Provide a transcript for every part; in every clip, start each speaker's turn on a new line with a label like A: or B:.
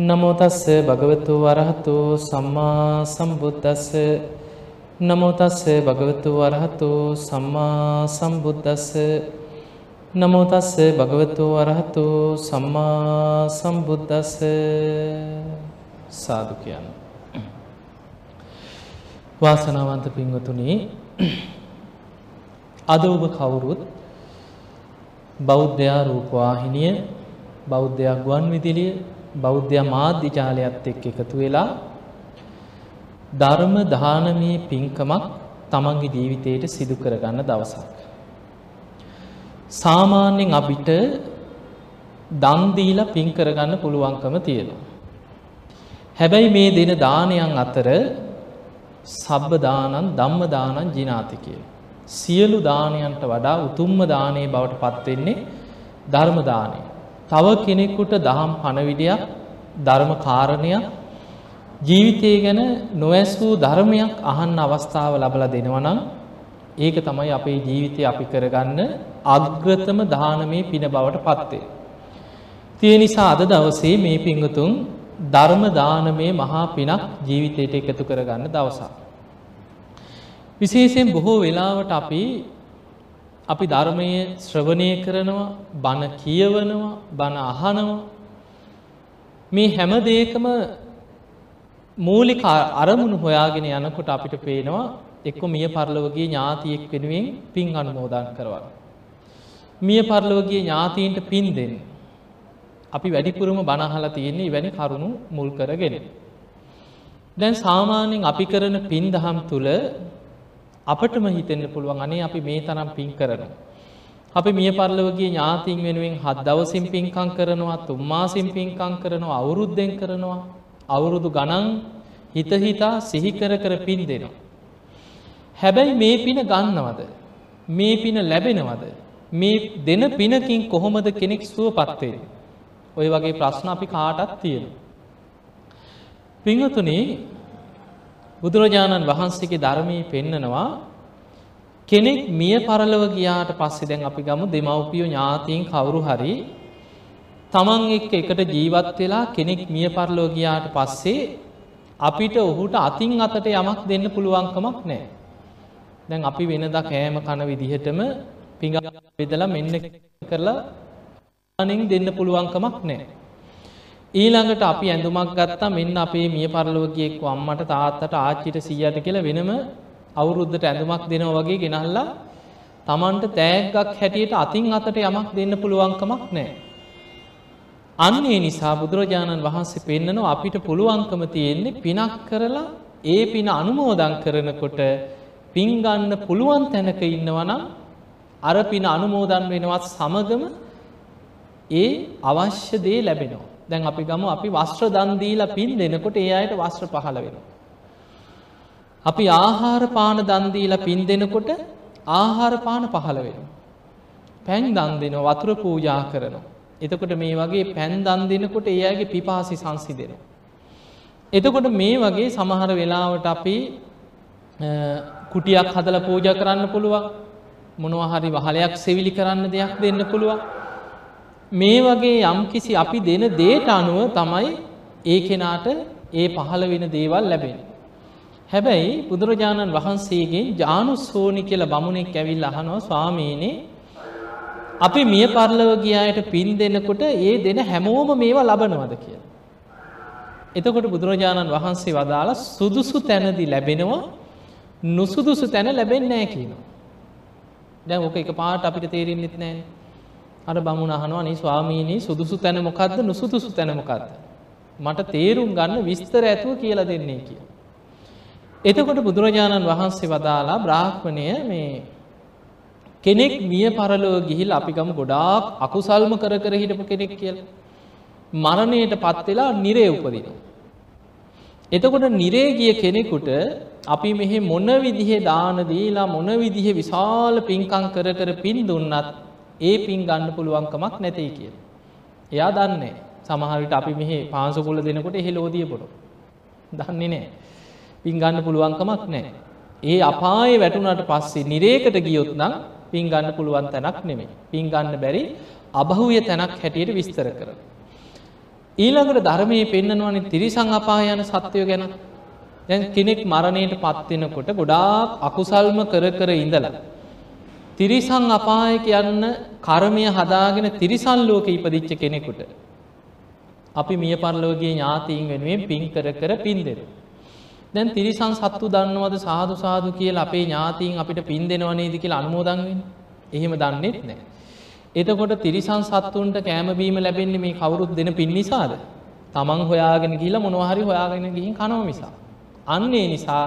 A: නමෝ තස්ස භගවතු වරහතු සම්මා සම්බුද්දස්ස. නමෝ තස්ස භගවතු වරහතු සම්මා සම්බුද්දස්ස. නමෝ තස්ස භගවතු වරහතු සම්මා සම්බුද්දස්ස. සාදු කියන්න. වාසනාවන්ත පින්වතුනි අද ඔබ කවුරුත් බෞද්ධයා රූපවාහිනිය බෞද්ධයක් ගුවන් විදිලිය බෞද්ධ මාධ්‍ය ජාලයත් එක්ක එකතු වෙලා ධර්ම දානමී පින්කමක් තමන්ගේ ජීවිතයට සිදු කරගන්න දවසක්. සාමාන්‍යයෙන් අපිට දන් දීලා පින් කරගන්න පුළුවන්කම තියෙනවා. හැබැයි මේ දෙන දානයන් අතර සබ්බ දානං ධම්ම දානං ජිනාති කියලා. සියලු දානයන්ට වඩා උතුම්ම දානයේ බවට පත් වෙන්නේ ධර්ම දානය. තව කෙනෙකුට දහම් පණවිඩයක් ධර්ම කාරණයක් ජීවිතය ගැන නොඇසූ ධර්මයක් අහන්න අවස්ථාව ලබලා දෙනවනම් ඒක තමයි අපේ ජීවිතය අපි කරගන්න අග්‍රතම දානමේ පින බවට පත්වේ. තිය නිසා අද දවසේ මේ පිංගතුන් ධර්ම දානමේ මහා පිනක් ජීවිතයට එකතු කරගන්න දවසා. විශේෂයෙන් බොහෝ වෙලාවට අපි අපි ධර්මය ශ්‍රවණය කරනවා බණ කියවනවා බණ අහනවා මේ හැම දේකම මූලික අරමුණු හොයාගෙන යනකොට අපිට පේනවා එක්ක මිය පරලොවගේ ඥාතියෙක් වෙනුවෙන් පින් අනුමෝදන් කරවන්න. මිය පරලොවගේ ඥාතීන්ට පින් දෙන්න. අපි වැඩිපුරම බණහලා තියෙන්නේ වැනි කරුණු මුල් කරගෙන. දැන් සාමාන්‍යයෙන් අපි කරන පින් දහම් තුළ අපටම හිතෙන්න පුළුවන් අනේ අපි මේ තරම් පින් කරනවා. අපි මිය පරලොවගේ ඥාතින් වෙනුවෙන් හත් දවසින් පින්කං කරනවා තුම්මාසින් පින්කං කරනවා අවුරුද්දෙන් කරනවා අවුරුදු ගණන් හිත හිතා සිහිකර කර පින් දෙනවා. හැබැයි මේ පින ගන්නවද. මේ පින ලැබෙනවද. මේ දෙන පිනකින් කොහොමද කෙනෙක් සුව පත්වේ. ඔය වගේ ප්‍රශ්න අපි කාටත් තියෙන. පිංහතුනේ බුදුරජාණන් වහන්සේගේ ධර්මී පෙන්නනවා කෙනෙක් මිය පරලව ගියාට පස්සෙ දැන් අපි ගමු දෙමව්පියෝ ඥාතීන් කවුරු හරි තමන් එක්ක එකට ජීවත් වෙලා කෙනෙක් මිය පරලෝ ගියාට පස්සේ අපිට ඔහුට අතින් අතට යමක් දෙන්න පුළුවන්කමක් නෑ. දැන් අපි වෙනද කෑම කන විදිහටම පිඟ වෙදලා මෙන්න කරලා අනෙන් දෙන්න පුළුවන්කමක් නෑ. ඊළඟට අපි ඇඳුමක් ගත්තා මෙන්න අපේ මිය පරලෝකයෙක් අම්මට තාත්තට ආච්චිට සීයට කියලා වෙනම අවුරුද්ධට ඇඳුමක් දෙනවා වගේ ගෙනල්ලා තමන්ට තෑග්ගක් හැටියට අතින් අතට යමක් දෙන්න පුළුවන්කමක් නෑ. අන්නේ නිසා බුදුරජාණන් වහන්සේ පෙන්නනවා අපිට පුළුවන්කම තියෙන්නේ පිනක් කරලා ඒ පින අනුමෝදන් කරනකොට පින්ගන්න පුළුවන් තැනක ඉන්නවනම් අර පින අනුමෝදන් වෙනවත් සමගම ඒ අවශ්‍ය දේ ලැබෙනවා. දැන් අපි ගම අපි වස්ත්‍ර දන්දීලා පින් දෙනකොට ඒ අයට වස්ත්‍ර පහළ වෙනවා. අපි ආහාර පාන දන්දීලා පින් දෙනකොට ආහාර පාන පහළ වෙනවා. පැන් දන් දෙන වතුර පූජා කරනවා. එතකොට මේ වගේ පැන් දන් දෙනකොට ඒ අයගේ පිපාසි සංසි දෙනවා. එතකොට මේ වගේ සමහර වෙලාවට අපි කුටියක් හදල පූජ කරන්න පුළුවන් මොනවහරි වහලයක් සෙවිලි කරන්න දෙයක් දෙන්න පුළුවන් මේ වගේ යම්කිසි අපි දෙන දේට අනුව තමයි ඒ කෙනාට ඒ පහළ වෙන දේවල් ලැබෙන. හැබැයි බුදුරජාණන් වහන්සේගේ ජානු සෝනි කියල බමුණෙක් ඇවිල් අහනවා ස්වාමීනේ අපි මිය පරලව ගියායට පින් දෙන්නකොට ඒ දෙන හැමෝම මේවා ලබනවද කිය. එතකොට බුදුරජාණන් වහන්සේ වදාළ සුදුසු තැනදි ලැබෙනවා නුසුදුසු තැන ලැබෙන් නෑ කියනවා. දැන් ඕක එක පාට අපිට තේරෙන්න්නෙත් නෑ. අර බමුණ අහනවා නේ ස්වාමීනී සුදුසු තැන මොකක්ද නුසුදුසු තැන මොකක්ද. මට තේරුම් ගන්න විස්තර ඇතුව කියලා දෙන්නේ කිය. එතකොට බුදුරජාණන් වහන්සේ වදාලා බ්‍රාහ්මණය මේ කෙනෙක් මිය පරලෝ ගිහිල් අපිකම ගොඩාක් අකුසල්ම කර කර හිටපු කෙනෙක් කියල. මරණයට පත්වෙලා නිරේ උපදින. එතකොට නිරේගිය කෙනෙකුට අපි මෙහෙ මොන විදිහේ දාන දීලා මොන විදිහ විශාල පින්කං කර කර පින් දුන්නත් ඒ පින් ගන්න පුළුවන්කමක් නැතයි කිය. එයා දන්නේ සමහරිට අපි මෙහෙ පාසකුල දෙනකොට එහෙ ලෝදිය පොඩු. දන්නේ නෑ. පින් ගන්න පුළුවන්කමක් නෑ. ඒ අපාය වැටුනට පස්සේ නිරේකට ගියොත් නම් පින් ගන්න පුළුවන් තැනක් නෙමේ. පින් ගන්න බැරි අභව්‍ය තැනක් හැටියට විස්තර කර. ඊළඟට ධර්මයේ පෙන්නනවනේ තිරිසං අපාය යන සත්වය ගැන. දැන් කෙනෙක් මරණයට පත් වෙනකොට ගොඩාක් අකුසල්ම කර කර ඉඳලා තිරිසං අපාය කියන්න කර්මය හදාගෙන තිරිසන් ලෝකෙ ඉපදිච්ච කෙනෙකුට අපි මිය පරලෝකයේ ඥාතීන් වෙනුවෙන් පින් කර කර පින් දෙනවා. දැන් තිරිසන් සත්තු දන්නවද සාදු සාදු කියලා අපේ ඥාතීන් අපිට පින් දෙනව නේද කියලා අනුමෝදන් වෙන්නේ? එහෙම දන්නේ නැහැ. එතකොට තිරිසන් සත්තුන්ට කෑම බීම ලැබෙන්නේ මේ කවුරුත් දෙන පින් නිසාද? තමන් හොයාගෙන ගිහිල්ලා මොනවා හරි හොයාගෙන ගිහින් කනවා මිසා. අන්න ඒ නිසා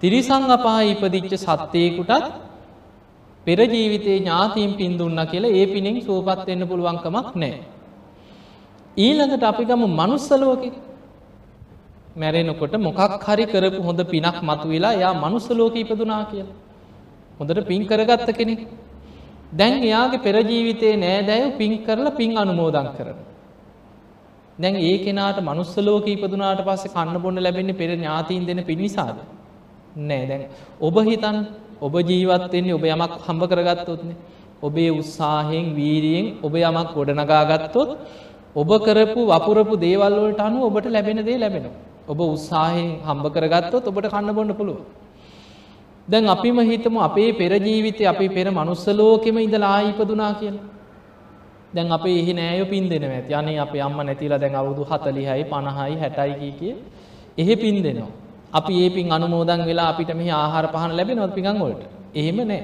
A: තිරිසං අපායේ ඉපදිච්ච සත්වයෙකුටත් පෙර ජීවිතේ ඥාතීන් පින් දුන්නා කියලා ඒ පිනෙන් සුවපත් වෙන්න පුළුවන් කමක් නැහැ. ඊළඟට අපි ගමු මනුස්ස ලෝකෙ. මැරෙනකොට මොකක් හරි කරපු හොඳ පිනක් මතුවෙලා එයා මනුස්ස ලෝකෙ ඉපදුනා කියලා. හොඳට පින් කරගත්ත කෙනෙක්. දැන් එයාගේ පෙර ජීවිතේ නෑදෑයෝ පින් කරලා පින් අනුමෝදන් කරනවා. දැන් ඒ කෙනාට මනුස්ස ලෝකෙ ඉපදුනාට පස්සේ කන්න බොන්න ලැබෙන්නේ පෙර ඥාතීන් දෙන පින් නිසාද? නෑ දැන් ඔබ හිතන්න ඔබ ජීවත් වෙන්නේ ඔබ යමක් හම්බ කරගත්තොත්නේ. ඔබේ උත්සාහයෙන් වීරියෙන් ඔබ යමක් ගොඩනගා ගත්තොත් ඔබ කරපු වපුරපු දේවල් වලට අනුව ඔබට ලැබෙන දේ ලැබෙනවා. ඔබ උත්සාහයෙන් හම්බ කරගත්තොත් ඔබට කන්න බොන්න පුළුවන්. දැන් අපිම හිතමු අපේ පෙර ජීවිතේ අපි පෙර මනුස්ස ලෝකෙම ඉඳලා ආයි ඉපදුනා කියලා. දැන් අපේ එහි නෑයෝ පින් දෙනවා ඇති. අනේ අපේ අම්මා නැතිලා දැන් අවුරුදු 40යි 50යි 60යි කී කිය. එහෙ පින් දෙනවා. අපි ඒ පින් අනුමෝදන් වෙලා අපිට මෙහි ආහාර පහන ලැබෙනවද පිඟන් වලට? එහෙම නෑ.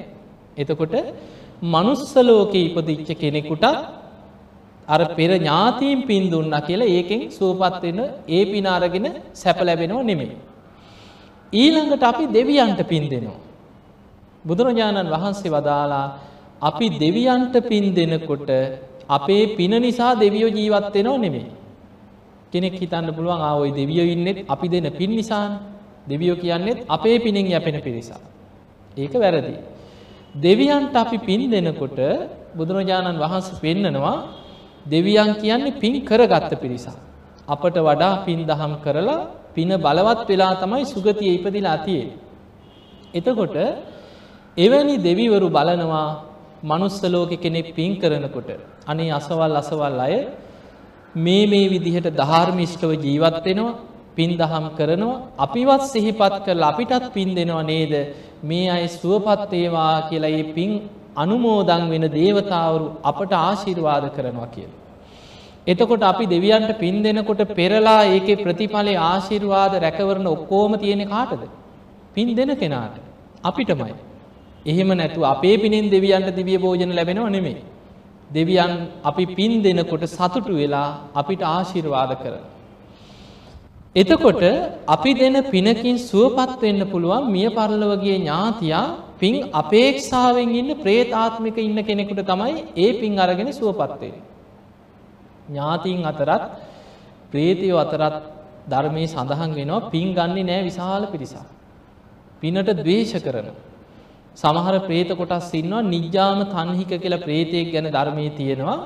A: එතකොට මනුස්ස ලෝකේ ඉපදිච්ච කෙනෙකුට අර පෙර ඥාතීන් පින් දුන්නා කියලා ඒකෙන් සුවපත් වෙන ඒ පින අරගෙන සැප ලැබෙනව නෙමෙයි. ඊළඟට අපි දෙවියන්ට පින් දෙනවා. බුදුරජාණන් වහන්සේ වදාලා අපි දෙවියන්ට පින් දෙනකොට අපේ පින නිසා දෙවියෝ ජීවත් වෙනව නෙමෙයි. කෙනෙක් හිතන්න පුළුවන් ආ ওই දෙවියෝ ඉන්නෙත් අපි දෙන පින් නිසානේ. දෙවියෝ කියන්නේත් අපේ පිනෙන් යැපෙන පිරිසක්. ඒක වැරදි. දෙවියන්ට අපි පින් දෙනකොට බුදුරජාණන් වහන්සේ පෙන්නනවා දෙවියන් කියන්නේ පින් කරගත්ත පිරිසක්. අපට වඩා පින් දහම් කරලා පින බලවත් වෙලා තමයි සුගතිය ඉපදිලා තියෙන්නේ. එතකොට එවැනි දෙවිවරු බලනවා මනුස්ස ලෝකෙ කෙනෙක් පින් කරනකොට අනේ අසවල් අසවල් අය මේ මේ විදිහට ධාර්මිෂ්ඨව ජීවත් වෙනවා පින් දහම් කරනවා අපිවත් සිහිපත් කරලා අපිටත් පින් දෙනවා නේද මේ අය සුවපත් වේවා කියලා මේ පින් අනුමෝදන් වෙන දේවතාවරු අපට ආශිර්වාද කරනවා කියලා. එතකොට අපි දෙවියන්ට පින් දෙනකොට පෙරලා ඒකේ ප්‍රතිඵලයේ ආශිර්වාද රැකවරණ ඔක්කොම තියෙන කාටද? පින් දෙන කෙනාට. අපිටමයි. එහෙම නැතුව අපේ පිනෙන් දෙවියන්ට දිව්‍ය භෝජන ලැබෙනව නෙමෙයි. දෙවියන් අපි පින් දෙනකොට සතුටු වෙලා අපිට ආශිර්වාද කරනවා. එතකොට අපි දෙන පිනකින් සුවපත් වෙන්න පුළුවන් මිය පරලොවගේ ඥාතියා පින් අපේක්ෂාවෙන් ඉන්න ප්‍රේතාත්මික ඉන්න කෙනෙකුට තමයි ඒ පින් අරගෙන සුවපත් වෙන්නේ. ඥාතීන් අතරත් ප්‍රේතයෝ අතරත් ධර්මයේ සඳහන් වෙනවා පින් ගන්නේ නෑ විශාල පිරිසක්. පිනට ද්වේෂ කරන. සමහර ප්‍රේත කොටස් ඉන්නවා නිජ්ජාම තන්හික කියලා ප්‍රේතයෙක් ගැන ධර්මයේ තියෙනවා.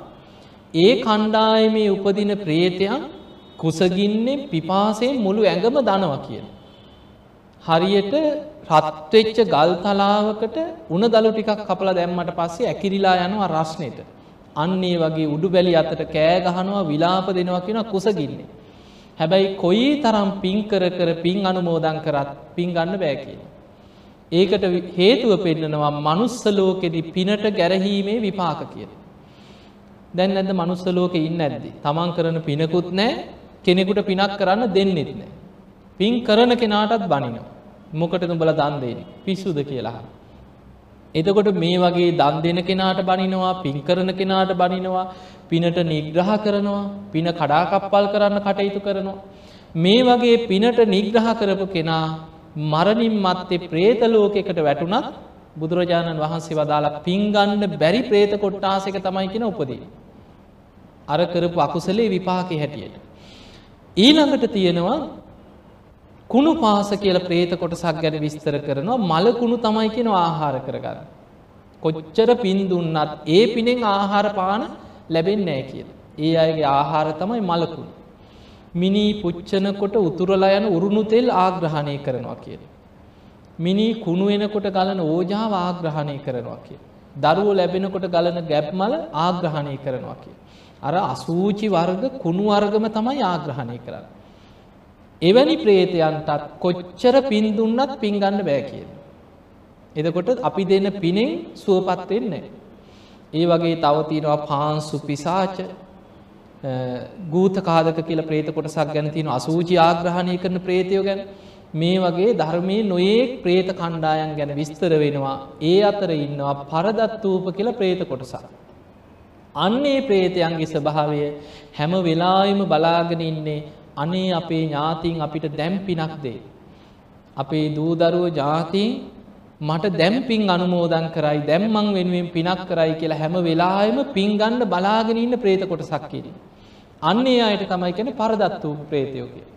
A: ඒ කණ්ඩායමේ උපදින ප්‍රේතයන් කුසගින්නේ පිපාසයෙන් මුළු ඇඟම දනවා කියන. හරියට රත්වෙච්ච ගල් තලාවකට උණ දළු ටිකක් කපලා දැම්මට පස්සේ ඇකිරිලා යනවා රස්නෙට. අන්නේ වගේ උඩු බැලි අතට කෑ ගහනවා විලාප දෙනවා කියන කුසගින්නේ. හැබැයි කොයි තරම් පින් කර කර පින් අනුමෝදන් කරත් පින් ගන්න බෑ කියන. ඒකට හේතුව පෙන්නනවා මනුස්ස ලෝකෙදි පිනට ගැරහීමේ විපාක කියන. දැන් නැද්ද මනුස්ස ලෝකෙ ඉන්න ඇද්දි. තමන් කරන පිනකුත් නෑ කෙනෙකුට පිනක් කරන්න දෙන්නෙත් නෑ. පින් කරන කෙනාටත් බනිනවා. මොකට තුඹල දන් දෙන පිස්සුද කියලා. එතකොට මේ වගේ දන් දෙන කෙනාට බනිනවා පින් කරන කෙනාට බනිනවා පිනට නිග්‍රහ කරනවා පින කඩාකප්පල් කරන්න කටයුතු කරනවා. මේ වගේ පිනට නිග්‍රහ කරපු කෙනා මරණින් මත්තේ ප්‍රේතලෝකෙකට වැටුනත් බුදුරජාණන් වහන්සේ වදාලා පින්ගන්න බැරි ප්‍රේත කොට්ටාසක තමයි කියෙන උපදී. අර කරපු අකුසලේ විපාකෙ හැටියට. ඊළඟට තියෙනවා කුණු පාස කියල ප්‍රේත කොටසක් ගැන විස්තර කරනවා මලකුණු තමයි කියෙන ආහාර කරගන්න. කොච්චර පින් දුන්නත් ඒ පිනෙන් ආහාර පාන ලැබෙන් නෑ කියල. ඒ අයගේ ආහාර තමයි මලකුණු. මිනි පුච්චනකොට උතුරලා යන උරුණු තෙල් ආග්‍රහණය කරනවා කියල. මිනි කුණු එනකොට ගලන ඕජාව ආග්‍රහණය කරනවා කිය. දරුව ලැබෙනකොට ගලන ගැබ්මල ආග්‍රහණය කරනවා කිය. අර අසූචි වර්ග කුණු වර්ගම තමයි ආග්‍රහණය කරන්න. එවැනි ප්‍රේතයන්ටත් කොච්චර පින් දුන්නත් පින් ගන්න බෑ කියන. එදකොට අපි දෙන්න පිනෙන් සුවපත් වෙන්නේ. ඒ වගේ තව තියෙනවා පාන්සු පිසාච ගූත කාදක කියලා ප්‍රේත කොටසක් ගැන තියෙන අසූචි ආග්‍රහණය කරන ප්‍රේතයෝ ගැන මේ වගේ ධර්මයේ නොයෙක් ප්‍රේත කණ්ඩායම් ගැන විස්තර වෙනවා. ඒ අතර ඉන්නවා පරදත්තූප කියලා ප්‍රේත කොටසක්. අන්නේ ප්‍රේතයන්ගේ ස්වභාවය හැම වෙලාවෙම බලාගෙන ඉන්නේ අනේ අපේ ඥාතීන් අපිට දැන් පිනක් දෙයි. අපේ දූ දරුවෝ ඥාතීන් මට දැන් පින් අනුමෝදන් කරයි දැන් මං වෙනුවෙන් පිනක් කරයි කියලා හැම වෙලාවෙම පින් ගන්න බලාගෙන ඉන්න ප්‍රේත කොටසක් කිරි. අන්නේ අයට තමයි කියන්නේ පරදත්ත වූ ප්‍රේතයෝ කියලා.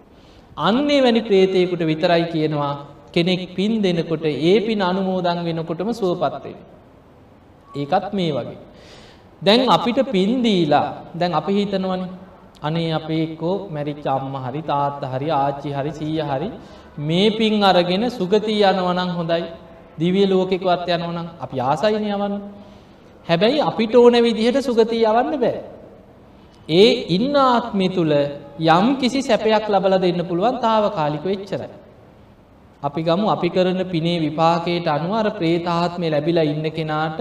A: අන්නේ වැනි ප්‍රේතයෙකුට විතරයි කියනවා කෙනෙක් පින් දෙනකොට ඒ පින් අනුමෝදන් වෙනකොටම සුවපත් වෙන්නේ. ඒකත් මේ වගේ. දැන් අපිට පින්දීලා දැන් අපි හිතනවන අනේ අපේකෝ මැරිච් අම්ම හරි තාත්ත හරි ආච්චි හරි සීය හරි මේ පින් අරගෙන සුගතිී යනවනං හොඳයි. දිවිය ලෝකෙකවත් යනවනම් අපි ආසයිනය යවන්න. හැබැයි අපිට ඕන විදිහට සුගතිී යවන්න බෑ. ඒ ඉන්න ආත්මි තුළ යම් කිසි සැපයක් ලබල දෙන්න පුළුවන් තාව කාලික වෙච්චරයි. අපි ගමු අපි කරන පිනේ විපාකයට අනුවර ප්‍රේතාත්මය ලැබිලා ඉන්න කෙනාට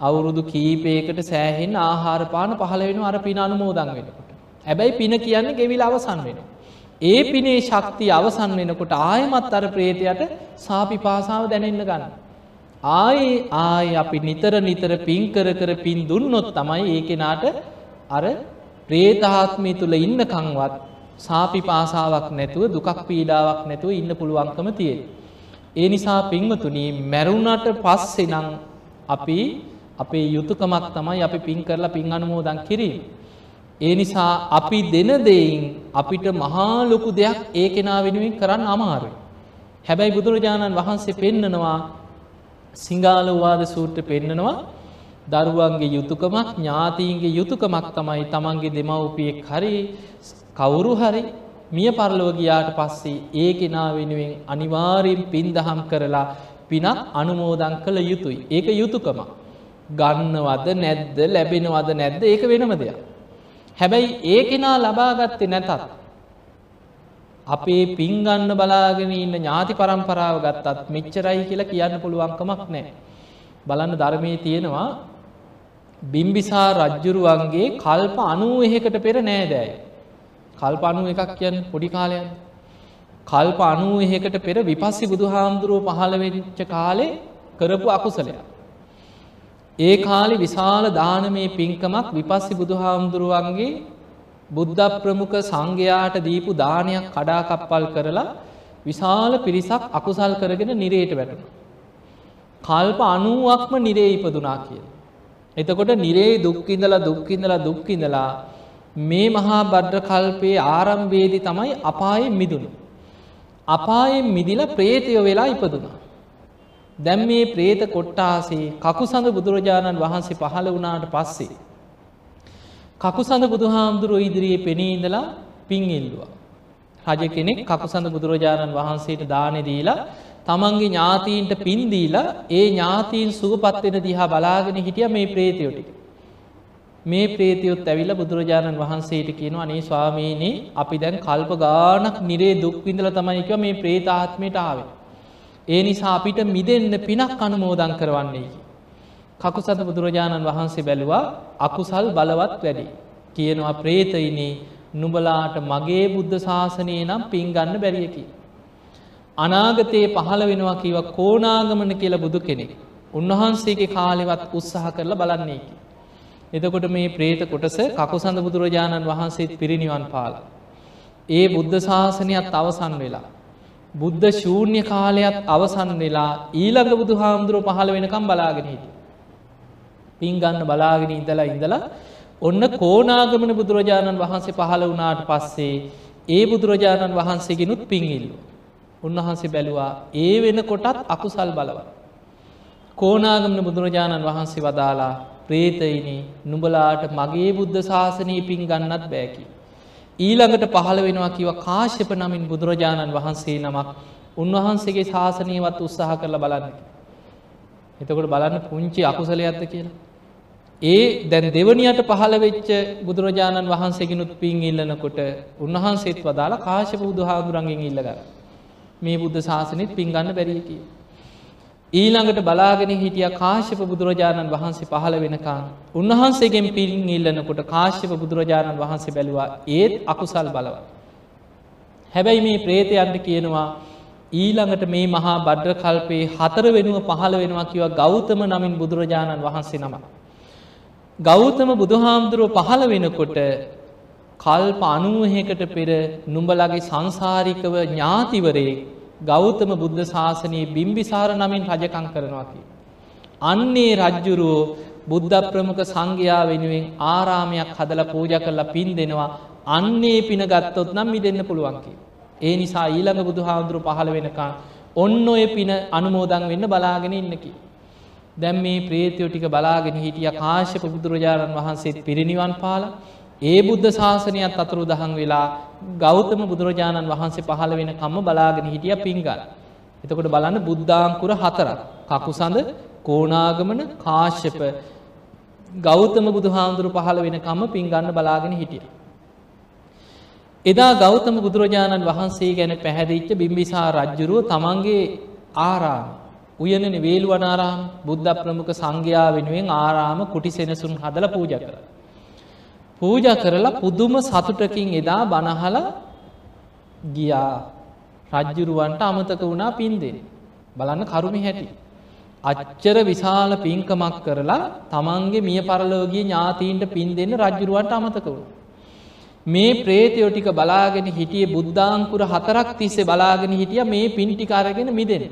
A: අවුරුදු කීපයකට සෑහෙන ආහාර පාන පහළ වෙනවා අර පින අනුමෝදන් වෙනකොට. හැබැයි පින කියන්නේ ගෙවිලා අවසන් වෙනවා. ඒ පිනේ ශක්තිය අවසන් වෙනකොට ආයමත් අර ප්‍රේතයට සාපිපාසාව දැනෙන්න ගන්න. ආයේ ආයේ අපි නිතර නිතර පින් කර කර පින් දුන්නොත් තමයි ඒ කෙනාට අර ප්‍රේතාත්මය තුල ඉන්නකන්වත් සාපිපාසාවක් නැතුව දුකක් පීඩාවක් නැතුව ඉන්න පුළුවන්කම තියෙන්නේ. ඒ නිසා පින්වතුනි මැරුණට පස්සේ නම් අපි අපේ යුතුයකමක් තමයි අපි පින් කරලා පින් අනුමෝදන් කිරීම. ඒ නිසා අපි දෙන දෙයින් අපිට මහා ලොකු දෙයක් ඒ කෙනා වෙනුවෙන් කරන්න අමාරුයි. හැබැයි බුදුරජාණන් වහන්සේ පෙන්නනවා සිංහාලවාද සූත්‍ර පෙන්නනවා දරුවන්ගේ යුතුයකමක් ඥාතීන්ගේ යුතුයකමක් තමයි තමන්ගේ දෙමව්පියෙක් හරි කවුරු හරි මිය පරලොව ගියාට පස්සේ ඒ කෙනා වෙනුවෙන් අනිවාර්යෙන් පින් දහම් කරලා පිනක් අනුමෝදන් කළ යුතුයි. ඒක යුතුයකම. ගන්නවද නැද්ද ලැබෙනවද නැද්ද ඒක වෙනම දෙයක්. හැබැයි ඒ කෙනා ලබා ගත්තේ නැතත් අපේ පින් ගන්න බලාගෙන ඉන්න ඥාති પરම්පරාව ගත්තත් මෙච්චරයි කියලා කියන්න පුළුවන්කමක් නැහැ. බලන්න ධර්මයේ තියෙනවා බිම්බිසා රජ්ජුරුවන්ගේ කල්ප 91කට පෙර නෑදෑය. කල්ප 91ක් කියන්නේ පොඩි කාලයක්. කල්ප 91කට පෙර විපස්සි බුදුහාමුදුරුව පහළ වෙච්ච කාලේ කරපු අකුසලයක්. ඒ කාලේ විශාල දානමය පින්කමක් විපස්සි බුදුහාමුදුරුවන්ගේ බුද්ධ ප්‍රමුඛ සංඝයාට දීපු දානයක් කඩාකප්පල් කරලා විශාල පිරිසක් අකුසල් කරගෙන නිරේට වැටුණා. කල්ප 90ක්ම නිරේ ඉපදුනා කියලා. එතකොට නිරේ දුක් විඳලා දුක් විඳලා දුක් විඳලා මේ මහා භද්‍ර කල්පයේ ආරම්භයේදී තමයි අපායෙන් මිදුණේ. අපායෙන් මිදිලා ප්‍රේතය වෙලා ඉපදුනා. දැන් මේ ප්‍රේත කොට්ටාසේ කකුසඳ බුදුරජාණන් වහන්සේ පහළ වුණාට පස්සේ කකුසඳ බුදුහාමුදුරුවෝ ඉදිරියේ පෙනී ඉඳලා පින් ඉල්ලුවා. රජ කෙනෙක් කකුසඳ බුදුරජාණන් වහන්සේට දානෙ දීලා තමන්ගේ ඥාතීන්ට පින් දීලා ඒ ඥාතීන් සුවපත් වෙන දිහා බලාගෙන හිටිය මේ ප්‍රේතයෝ ටික. මේ ප්‍රේතයොත් ඇවිල්ලා බුදුරජාණන් වහන්සේට කියනවා අනේ ස්වාමීනි අපි දැන් කල්ප ගාණක් නිරේ දුක් විඳලා තමයි කිව්වා මේ ප්‍රේත ආත්මයට ආවේ. ඒ නිසා අපිට මිදෙන්න පිනක් අනුමෝදන් කරවන්නේ. කකුසඳ බුදුරජාණන් වහන්සේ බැලුවා අකුසල් බලවත් වැඩි. කියනවා ප්‍රේතයිනේ නුබලාට මගේ බුද්ධ ශාසනය නම් පින් ගන්න බැරියකි. අනාගතයේ පහළ වෙනවා කිව කෝනාගමන කියලා බුදු කෙනෙක්. උන්වහන්සේගේ කාලෙවත් උත්සාහ කරලා බලන්නේ. එතකොට මේ ප්‍රේත කොටස කකුසඳ බුදුරජාණන් වහන්සේත් පිරිනිවන් පාල. ඒ බුද්ධ ශාසනයත් අවසන් වෙලා. බුද්ධ ශූන්‍ය කාලයත් අවසන් වෙලා ඊළඟ බුදු හාමුදුරුව පහළ වෙනකම් බලාගෙන හිටිය. පින් ගන්න බලාගෙන ඉඳලා ඉඳලා ඔන්න කෝනාගමන බුදුරජාණන් වහන්සේ පහළ වුණාට පස්සේ ඒ බුදුරජාණන් වහන්සේගෙනුත් පින් ඉල්ලුවා. උන්වහන්සේ බැලුවා ඒ වෙන කොටත් අකුසල් බලව. කෝනාගමන බුදුරජාණන් වහන්සේ වදාලා ප්‍රේතයිනි නුඹලාට මගේ බුද්ධ ශාසනී පින් ගන්නත් බෑකි. ඊළඟට පහළ වෙනවා කිව කාශ්‍යප නමින් බුදුරජාණන් වහන්සේ නමක් උන්වහන්සේගේ ශාසනයවත් උත්සාහ කරලා බලන්න. එතකොට බලන්න පුංචි අකුසලයක්ද කියලා. ඒ දැන් දෙවනියට පහළ වෙච්ච බුදුරජාණන් වහන්සේගෙනුත් පින් ඉල්ලනකොට උන්වහන්සේත් වදාලා කාශ්‍යප බුදුහාමුදුරන්ගෙන් ඉල්ලගන්න. මේ බුද්ධ ශාසනෙත් පින් ගන්න බැරිය කිය. ඊළඟට බලාගෙන හිටිය කාශ්‍යප බුදුරජාණන් වහන්සේ පහළ වෙනකන් උන්වහන්සේගෙන් පින් ඉල්ලනකොට කාශ්‍යප බුදුරජාණන් වහන්සේ බැලුවා ඒත් අකුසල් බලවත්. හැබැයි මේ ප්‍රේතයන්ට කියනවා ඊළඟට මේ මහා බඩ්්‍ර කල්පයේ හතර වෙනුව පහළ වෙනවා කිව ගෞතම නමින් බුදුරජාණන් වහන්සේ නම. ගෞතම බුදුහාමුදුරුව පහළ වෙනකොට කල්ප අනුවහකට පෙර නුඹලගේ සංසාරිකව ඥාතිවරේ ගෞතම බුද්ධ ශාසනයේ බිම්බිසාර නමින් රජකං කරනවාකි. අන්නේ රජ්ජුරුවෝ බුද්ධ ප්‍රමුඛ සංඝයා වෙනුවෙන් ආරාමයක් හදල පූජ කරලා පින් දෙනවා අන්නේ පින ගත්තොත් නම් මි දෙන්න පුළුවන්කි. ඒ නිසා ඊළඟ බුදු හාමුදුරු පහළ වෙනකා ඔන්න ඔය පින අනුමෝදන් වෙන්න බලාගෙන ඉන්නකි. දැම් මේ ප්‍රේතියෝ ටික බලාගෙන හිටිය කාශ්‍යප බුදුරජාණන් වහන්සේත් පිරිනිවන් පාල ඒ බුද්ධ ශාසනයත් අතුරු දහන් වෙලා ගෞතම බුදුරජාණන් වහන්සේ පහළ වෙන කම්ම බලාගෙන හිටිය පින්ගල්. එතකොට බලන්න බුද්ධාංකුර හතරක් කකුසඳ කෝනාගමන කාශ්‍යප ගෞතම බුදු හාමුදුරු පහළ වෙන කම්ම පින්ගන්න බලාගෙන හිටිය. එදා ගෞතම බුදුරජාණන් වහන්සේ ගැන පැහැදිච්ච බිම්බිසා රජ්ජුරුව තමන්ගේ ආරාම උයනන වේළුවනාරාම බුද්ධ ප්‍රමුඛ සංඝයා වෙනුවෙන් ආරාම කුටි සෙනසුන් හදල පූජ කර. පූජ කරලා පුදුම සතුටකින් එදා බනහල ගියා රජ්ජුරුවන්ට අමතක වුණා පින්දෙන් බලන්න කරුමි හැටි. අච්චර විශාල පින්කමක් කරලා තමන්ගේ මිය පරලෝගිය ඥාතීන්ට පින් දෙන්න රජ්ජුරුවන්ට අමතක වුණ. මේ ප්‍රේතයෝ ටික බලාගෙන හිටිය බුද්ධාංකුර හතරක් තිස්සේ බලාගෙන හිටිය මේ පින්ටිකාරගෙන මිදෙන.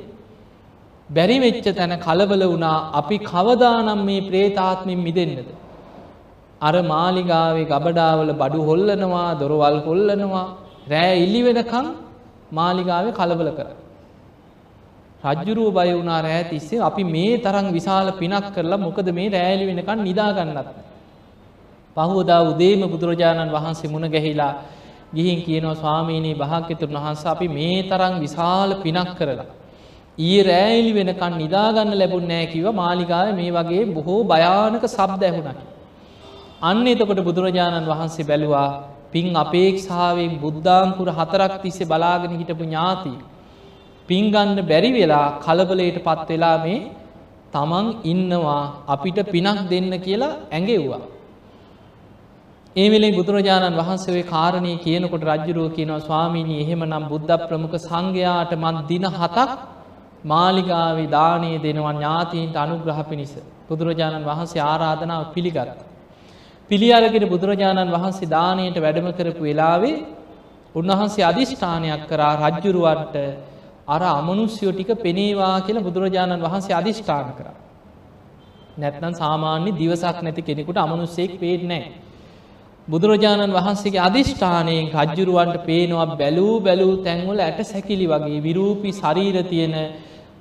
A: බැරි වෙච්ච තැන කලබල වුණා අපි කවදානම් මේ ප්‍රේතාත්මින් මිදෙන්නද. අර මාලිගාවේ ගබඩාවල බඩු හොල්ලනවා දොරවල් හොල්ලනවා රෑ ඉල්ලි වෙනකං මාලිගාව කලබල කර. රජ්ජුරුව බය වුණා රෑ තිස්සේ අපි මේ තරං විශාල පිනක් කරලා මොකද මේ රෑලි වෙනකන් නිදාගන්නත්. පහුවදා උදේම බුදුරජාණන් වහන්සේ මුණ ගැහිලා ගිහින් කියනවා ස්වාමීනී භාක්‍යතුන් වහන්ස අපි මේ තරං විශාල පිනක් කරලා. ඊ රෑයිලි වෙනකන් නිදාගන්න ලැබුණ නෑ කිව මාලිකාව මේ වගේ බොහෝ භයානක සබ්ද ඇහුණකි. අන්න එතකොට බුදුරජාණන් වහන්සේ බැලුවා පින් අපේක්ෂාවෙන් බුද්ධාංකුර හතරක් තිස්සේ බලාගෙන හිටපු ඥාති. පින්ගන්න බැරි වෙලා කලබලයට පත් වෙලා මේ තමන් ඉන්නවා අපිට පිනක් දෙන්න කියලා ඇඟෙව්වා. ඒ වෙලේ බුදුරජාණන් වහන්සේ කාරණය කියනකොට රජ්ජුරුව කියනවා ස්වාමීණී එහෙම නම් බුද්ධ ප්‍රමුඛ සංඝයාට මන් දින හතක් මාලිගාවේ දානය දෙනවා ඥාතීන්ට අනුග්‍රහ පිණිස බුදුරජාණන් වහන්සේ ආරාධනාව පිළිගත්. පිළියාරගෙන බුදුරජාණන් වහන්සේ දානයට වැඩම කරපු වෙලාවේ උන්වහන්සේ අධිෂ්ඨානයක් කරා රජ්ජුරුවන්ට අර අමනුස්යෝ ටික පෙනේවා කියලා බුදුරජාණන් වහන්සේ අධිෂ්ඨාන කර. නැත්නම් සාමාන්‍ය දිවසක් නැති කෙනෙකුට අමනුස්සෙක් පේට නෑ. බුදුරජාණන් වහන්සේගේ අධිෂ්ඨානයෙන් රජ්ජුරුවන්ට පේනවා බැලූ බැලූ තැන්වල ඇට සැකිලි වගේ විරූපි ශරීර තියෙන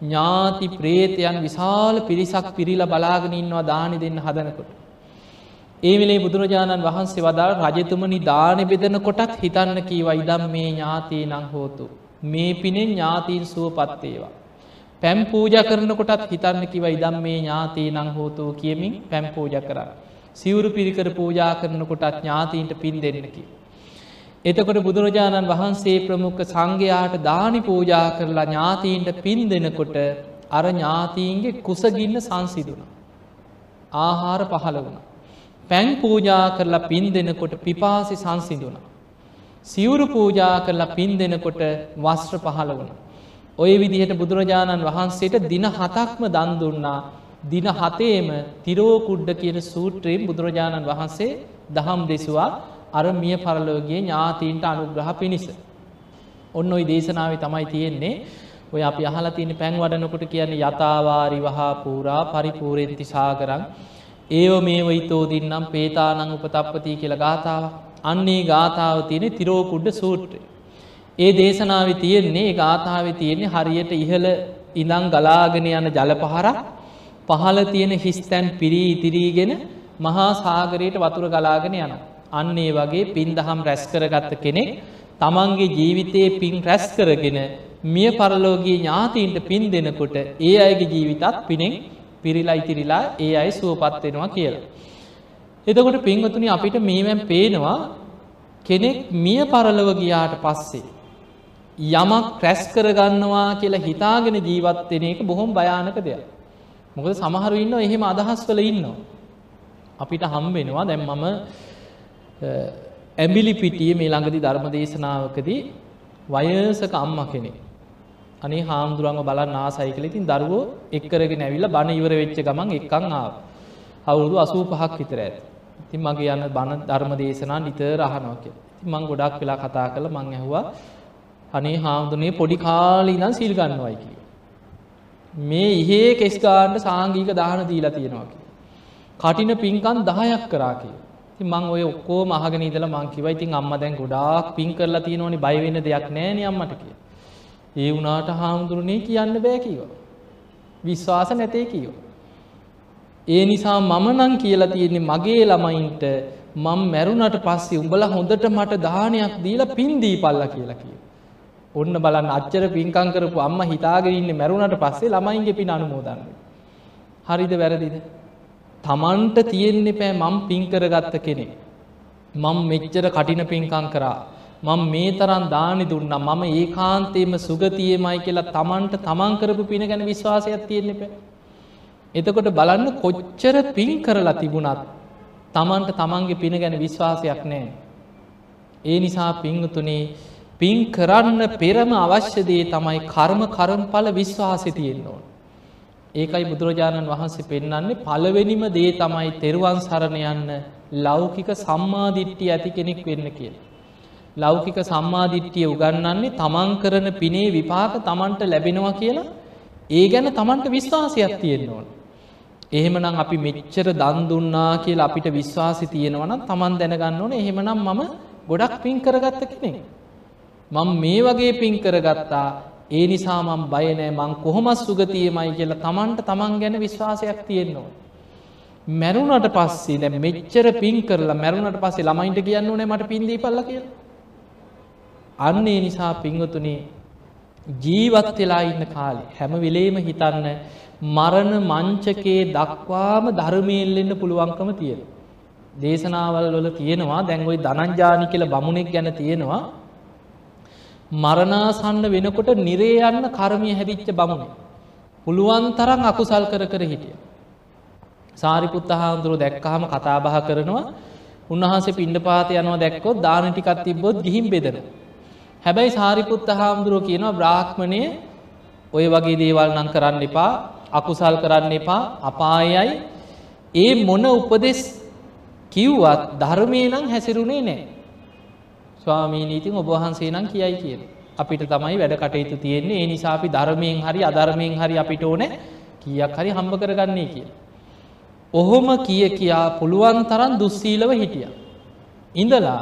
A: ඥාති ප්‍රේතයන් විශාල පිරිසක් පිරිලා බලාගෙන ඉන්නවා දානි දෙන්න හදනකොට. ඒ වෙලේ බුදුරජාණන් වහන්සේ වදාළ රජතුමනි දාන බෙදන කොටත් හිතන්න කීවා ඉදම් මේ ඥාතී නං හෝතු. මේ පිනෙන් ඥාතීන් සුව පත්තේවා. පැම් පූජ කරනකොටත් හිතන්න කිව ඉදම් මේ ඥාතී නං හෝතු කියමින් පැම් පූජ කරා. සිවුරු පිරිකර පූජා කරනකොටත් ඥාතීන්ට පින් දෙන්නකි. එතකොට බුදුරජාණන් වහන්සේ ප්‍රමුඛ සංඝයාට දානි පූජා කරලා ඥාතීන්ට පින් දෙනකොට අර ඥාතීන්ගේ කුසගින්න සංසිදුන. ආහාර පහළ වුණ. පැන් පූජා කරලා පින් දෙනකොට පිපාසි සංසිදුන. සිවුරු පූජා කරලා පින් දෙනකොට වස්ත්‍ර පහළ වුණ. ඔය විදිහට බුදුරජාණන් වහන්සේට දින හතක්ම දන් දුන්නා දින හතේම තිරෝකුඩ්ඩ කියන සූත්‍රයෙන් බුදුරජාණන් වහන්සේ දහම් දෙසවා අර මිය පරලෝගේ ඥාතීන්ට අනුග්‍රහ පිණිස. ඔන්න ඔයි දේශනාව තමයි තියෙන්නේ ඔය අපි අහල තියන පැන් වඩනකොට කියන්නේ යථවාරි වහා පූරා පරිපූරෙන්ති සාකරං ඒව මේ වයිතෝදින්නම් පේතානං උපතප්පති කියල ගාථාව අන්නේ ගාථාව තියෙන තිරෝකුඩ්ඩ සූට්‍රය. ඒ දේශනාව තියෙන්නේ ගාථාව තියෙන්නේ හරියට ඉහළ ඉඳං ගලාගෙන යන ජල පහරක් පහල තියෙන හිස්තැන් පිරී ඉතිරීගෙන මහා සාගරයට වතුර ගලාගෙන යන. අන්නේ වගේ පින්දහම් රැස් කරගත්ත කෙනෙක් තමන්ගේ ජීවිතයේ පින් රැස් කරගෙන මිය පරලෝගේ ඥාතීන්ට පින් දෙනකොට ඒ අයගේ ජීවිතත් පිනෙක් පිරිලා ඉතිරිලා ඒ අයි සුවපත් වෙනවා කියලා. එතකොට පින්වතුනි අපිට මේවැන් පේනවා කෙනෙක් මිය පරලව ගියාට පස්සේ යමක් රැස් කරගන්නවා කියලා හිතාගෙන ජීවත්වෙන එක බොහොම භයානක දෙයක්. මොකද සමහරු ඉන්න එහෙම අදහස් වල ඉන්නවා. අපිට හම්බෙනවා දැන් මම ඇඹිලි පිටිය මේ ළඟදි ධර්ම දේශනාවකදී වයසක අම්ම කෙනෙක්. අනේ හාමුදුරුවන්ව බලන්න ආසයි කියලා ඉතින් දරුවෝ එක්කරගෙන ඇවිල්ලා බණ ඉවර වෙච්ච ගමන් එක්කන් ආවා. අවුරුදු 85ක් විතර ඇති. ඉතින් මගේ යන බණ ධර්ම දේශනා නිතර අහනවා කියලා. ඉතින් මම ගොඩක් වෙලා කතා කරලා මං ඇහුවා අනේ හාමුදුරනේ පොඩි කාලේ ඉඳන් සීල් ගන්නවයි කියලා. මේ ඉහේ කෙස් ගන්න සාංගික දාන දීලා තියෙනවා කියලා. කටින පින්කම් 10ක් කරා කියලා. ඉතින් මං ඔය ඔක්කොම අහගෙන ඉඳලා මං කිව්වා ඉතින් අම්මා දැන් ගොඩාක් පින් කරලා තියෙනවනේ බය වෙන්න දෙයක් නැහැ නේ අම්මට කියලා. ඒ වුණාට හාමුදුරනේ කියන්න බෑ කිව්වා. විශ්වාස නැතේ කිව්වා. ඒ නිසා මම නම් කියලා තියෙන්නේ මගේ ළමයින්ට මම මැරුණට පස්සේ උඹලා හොඳට මට දානයක් දීලා පින් දීපල්ලා කියලා කිව්වා. ඔන්න බලන්න අච්චර පින්කම් කරපු අම්මා හිතාගෙන ඉන්නේ මැරුණට පස්සේ ළමයින්ගේ පින් අනුමෝදන් හරිද වැරදිද? Tamanට තියෙන්න එපා මම පින් කරගත්ත කෙනෙක්. මම මෙච්චර කටින පින්කම් කරා. මම මේ තරම් දානි දුන්නා. මම ඒකාන්තයෙන්ම සුගතියමයි කියලා Tamanට Taman කරපු පින ගැන විශ්වාසයක් තියෙන්න එපා. එතකොට බලන්න කොච්චර පින් කරලා තිබුණත් Tamanට Tamanගේ පින ගැන විශ්වාසයක් නැහැ. ඒ නිසා පින්තුනේ පින් කරන්න පෙරම අවශ්‍ය දේ තමයි කර්ම කර්මඵල විශ්වාසය තියෙන්න ඕන. ඒකයි බුදුරජාණන් වහන්සේ පෙන්වන්නේ පළවෙනිම දේ තමයි තෙරුවන් සරණ යන්න ලෞකික සම්මාදිට්ඨිය ඇති කෙනෙක් වෙන්න කියලා. ලෞකික සම්මාදිට්ඨිය උගන්වන්නේ තමන් කරන පිනේ විපාක තමන්ට ලැබෙනවා කියලා ඒ ගැන තමන්ට විශ්වාසයක් තියෙන්න ඕන. එහෙමනම් අපි මෙච්චර දන් දුන්නා කියලා අපිට විශ්වාසය තියෙනවා නම් තමන් දැනගන්න ඕනේ එහෙමනම් මම ගොඩක් පින් කරගත්ත කෙනෙක්. මම මේ වගේ පින් කරගත්තා ඒ නිසා මම බය නෑ මං කොහොමත් සුගතියමයි කියලා තමන්ට තමන් ගැන විශ්වාසයක් තියෙන්න ඕන. මැරුණට පස්සේ දැන් මෙච්චර පින් කරලා මැරුණට පස්සේ ළමයින්ට කියන්න ඕනේ මට පින් දීපල්ලා කියලා. අන්න ඒ නිසා පින්වතුනි ජීවත් වෙලා ඉන්න කාලේ හැම වෙලේම හිතන්න මරණ මංචකේ දක්වාම ධර්මයෙල්ලෙන්න පුළුවන්කම තියෙනවා. දේශනාවල් වල තියෙනවා දැන් ওই ධනංජානි කියලා බමුණෙක් ගැන තියෙනවා මරණාසන්න වෙනකොට නිරේ යන්න කර්මය හැදිච්ච බමුණේ. පුළුවන් තරම් අකුසල් කර කර හිටිය. සාරිපුත්ත හාමුදුරුව දැක්කහම කතාබහ කරනවා උන්වහන්සේ පිණ්ඩ පාත යනවා දැක්කොත් දාන ටිකක් තිබ්බොත් ගිහින් බෙදෙනවා. හැබැයි සාරිපුත්ත හාමුදුරුව කියනවා බ්‍රාහ්මණය ඔය වගේ දේවල් නම් කරන්න එපා අකුසල් කරන්න එපා අපායයි ඒ මොන උපදෙස් කිව්වත් ධර්මය නම් හැසිරුණේ නෑ. ස්වාමීනීතින් ඔබවහන්සේ නම් කියයි කියන. අපිට තමයි වැඩ කටයුතු තියෙන්නේ ඒ නිසා අපි ධර්මයෙන් හරි අධර්මයෙන් හරි අපිට ඕන කියක් හරි හම්බ කරගන්නේ කිය. ඔහොම කිය කියා පුළුවන් තරන් දුස්සීලව හිටිය. ඉඳලා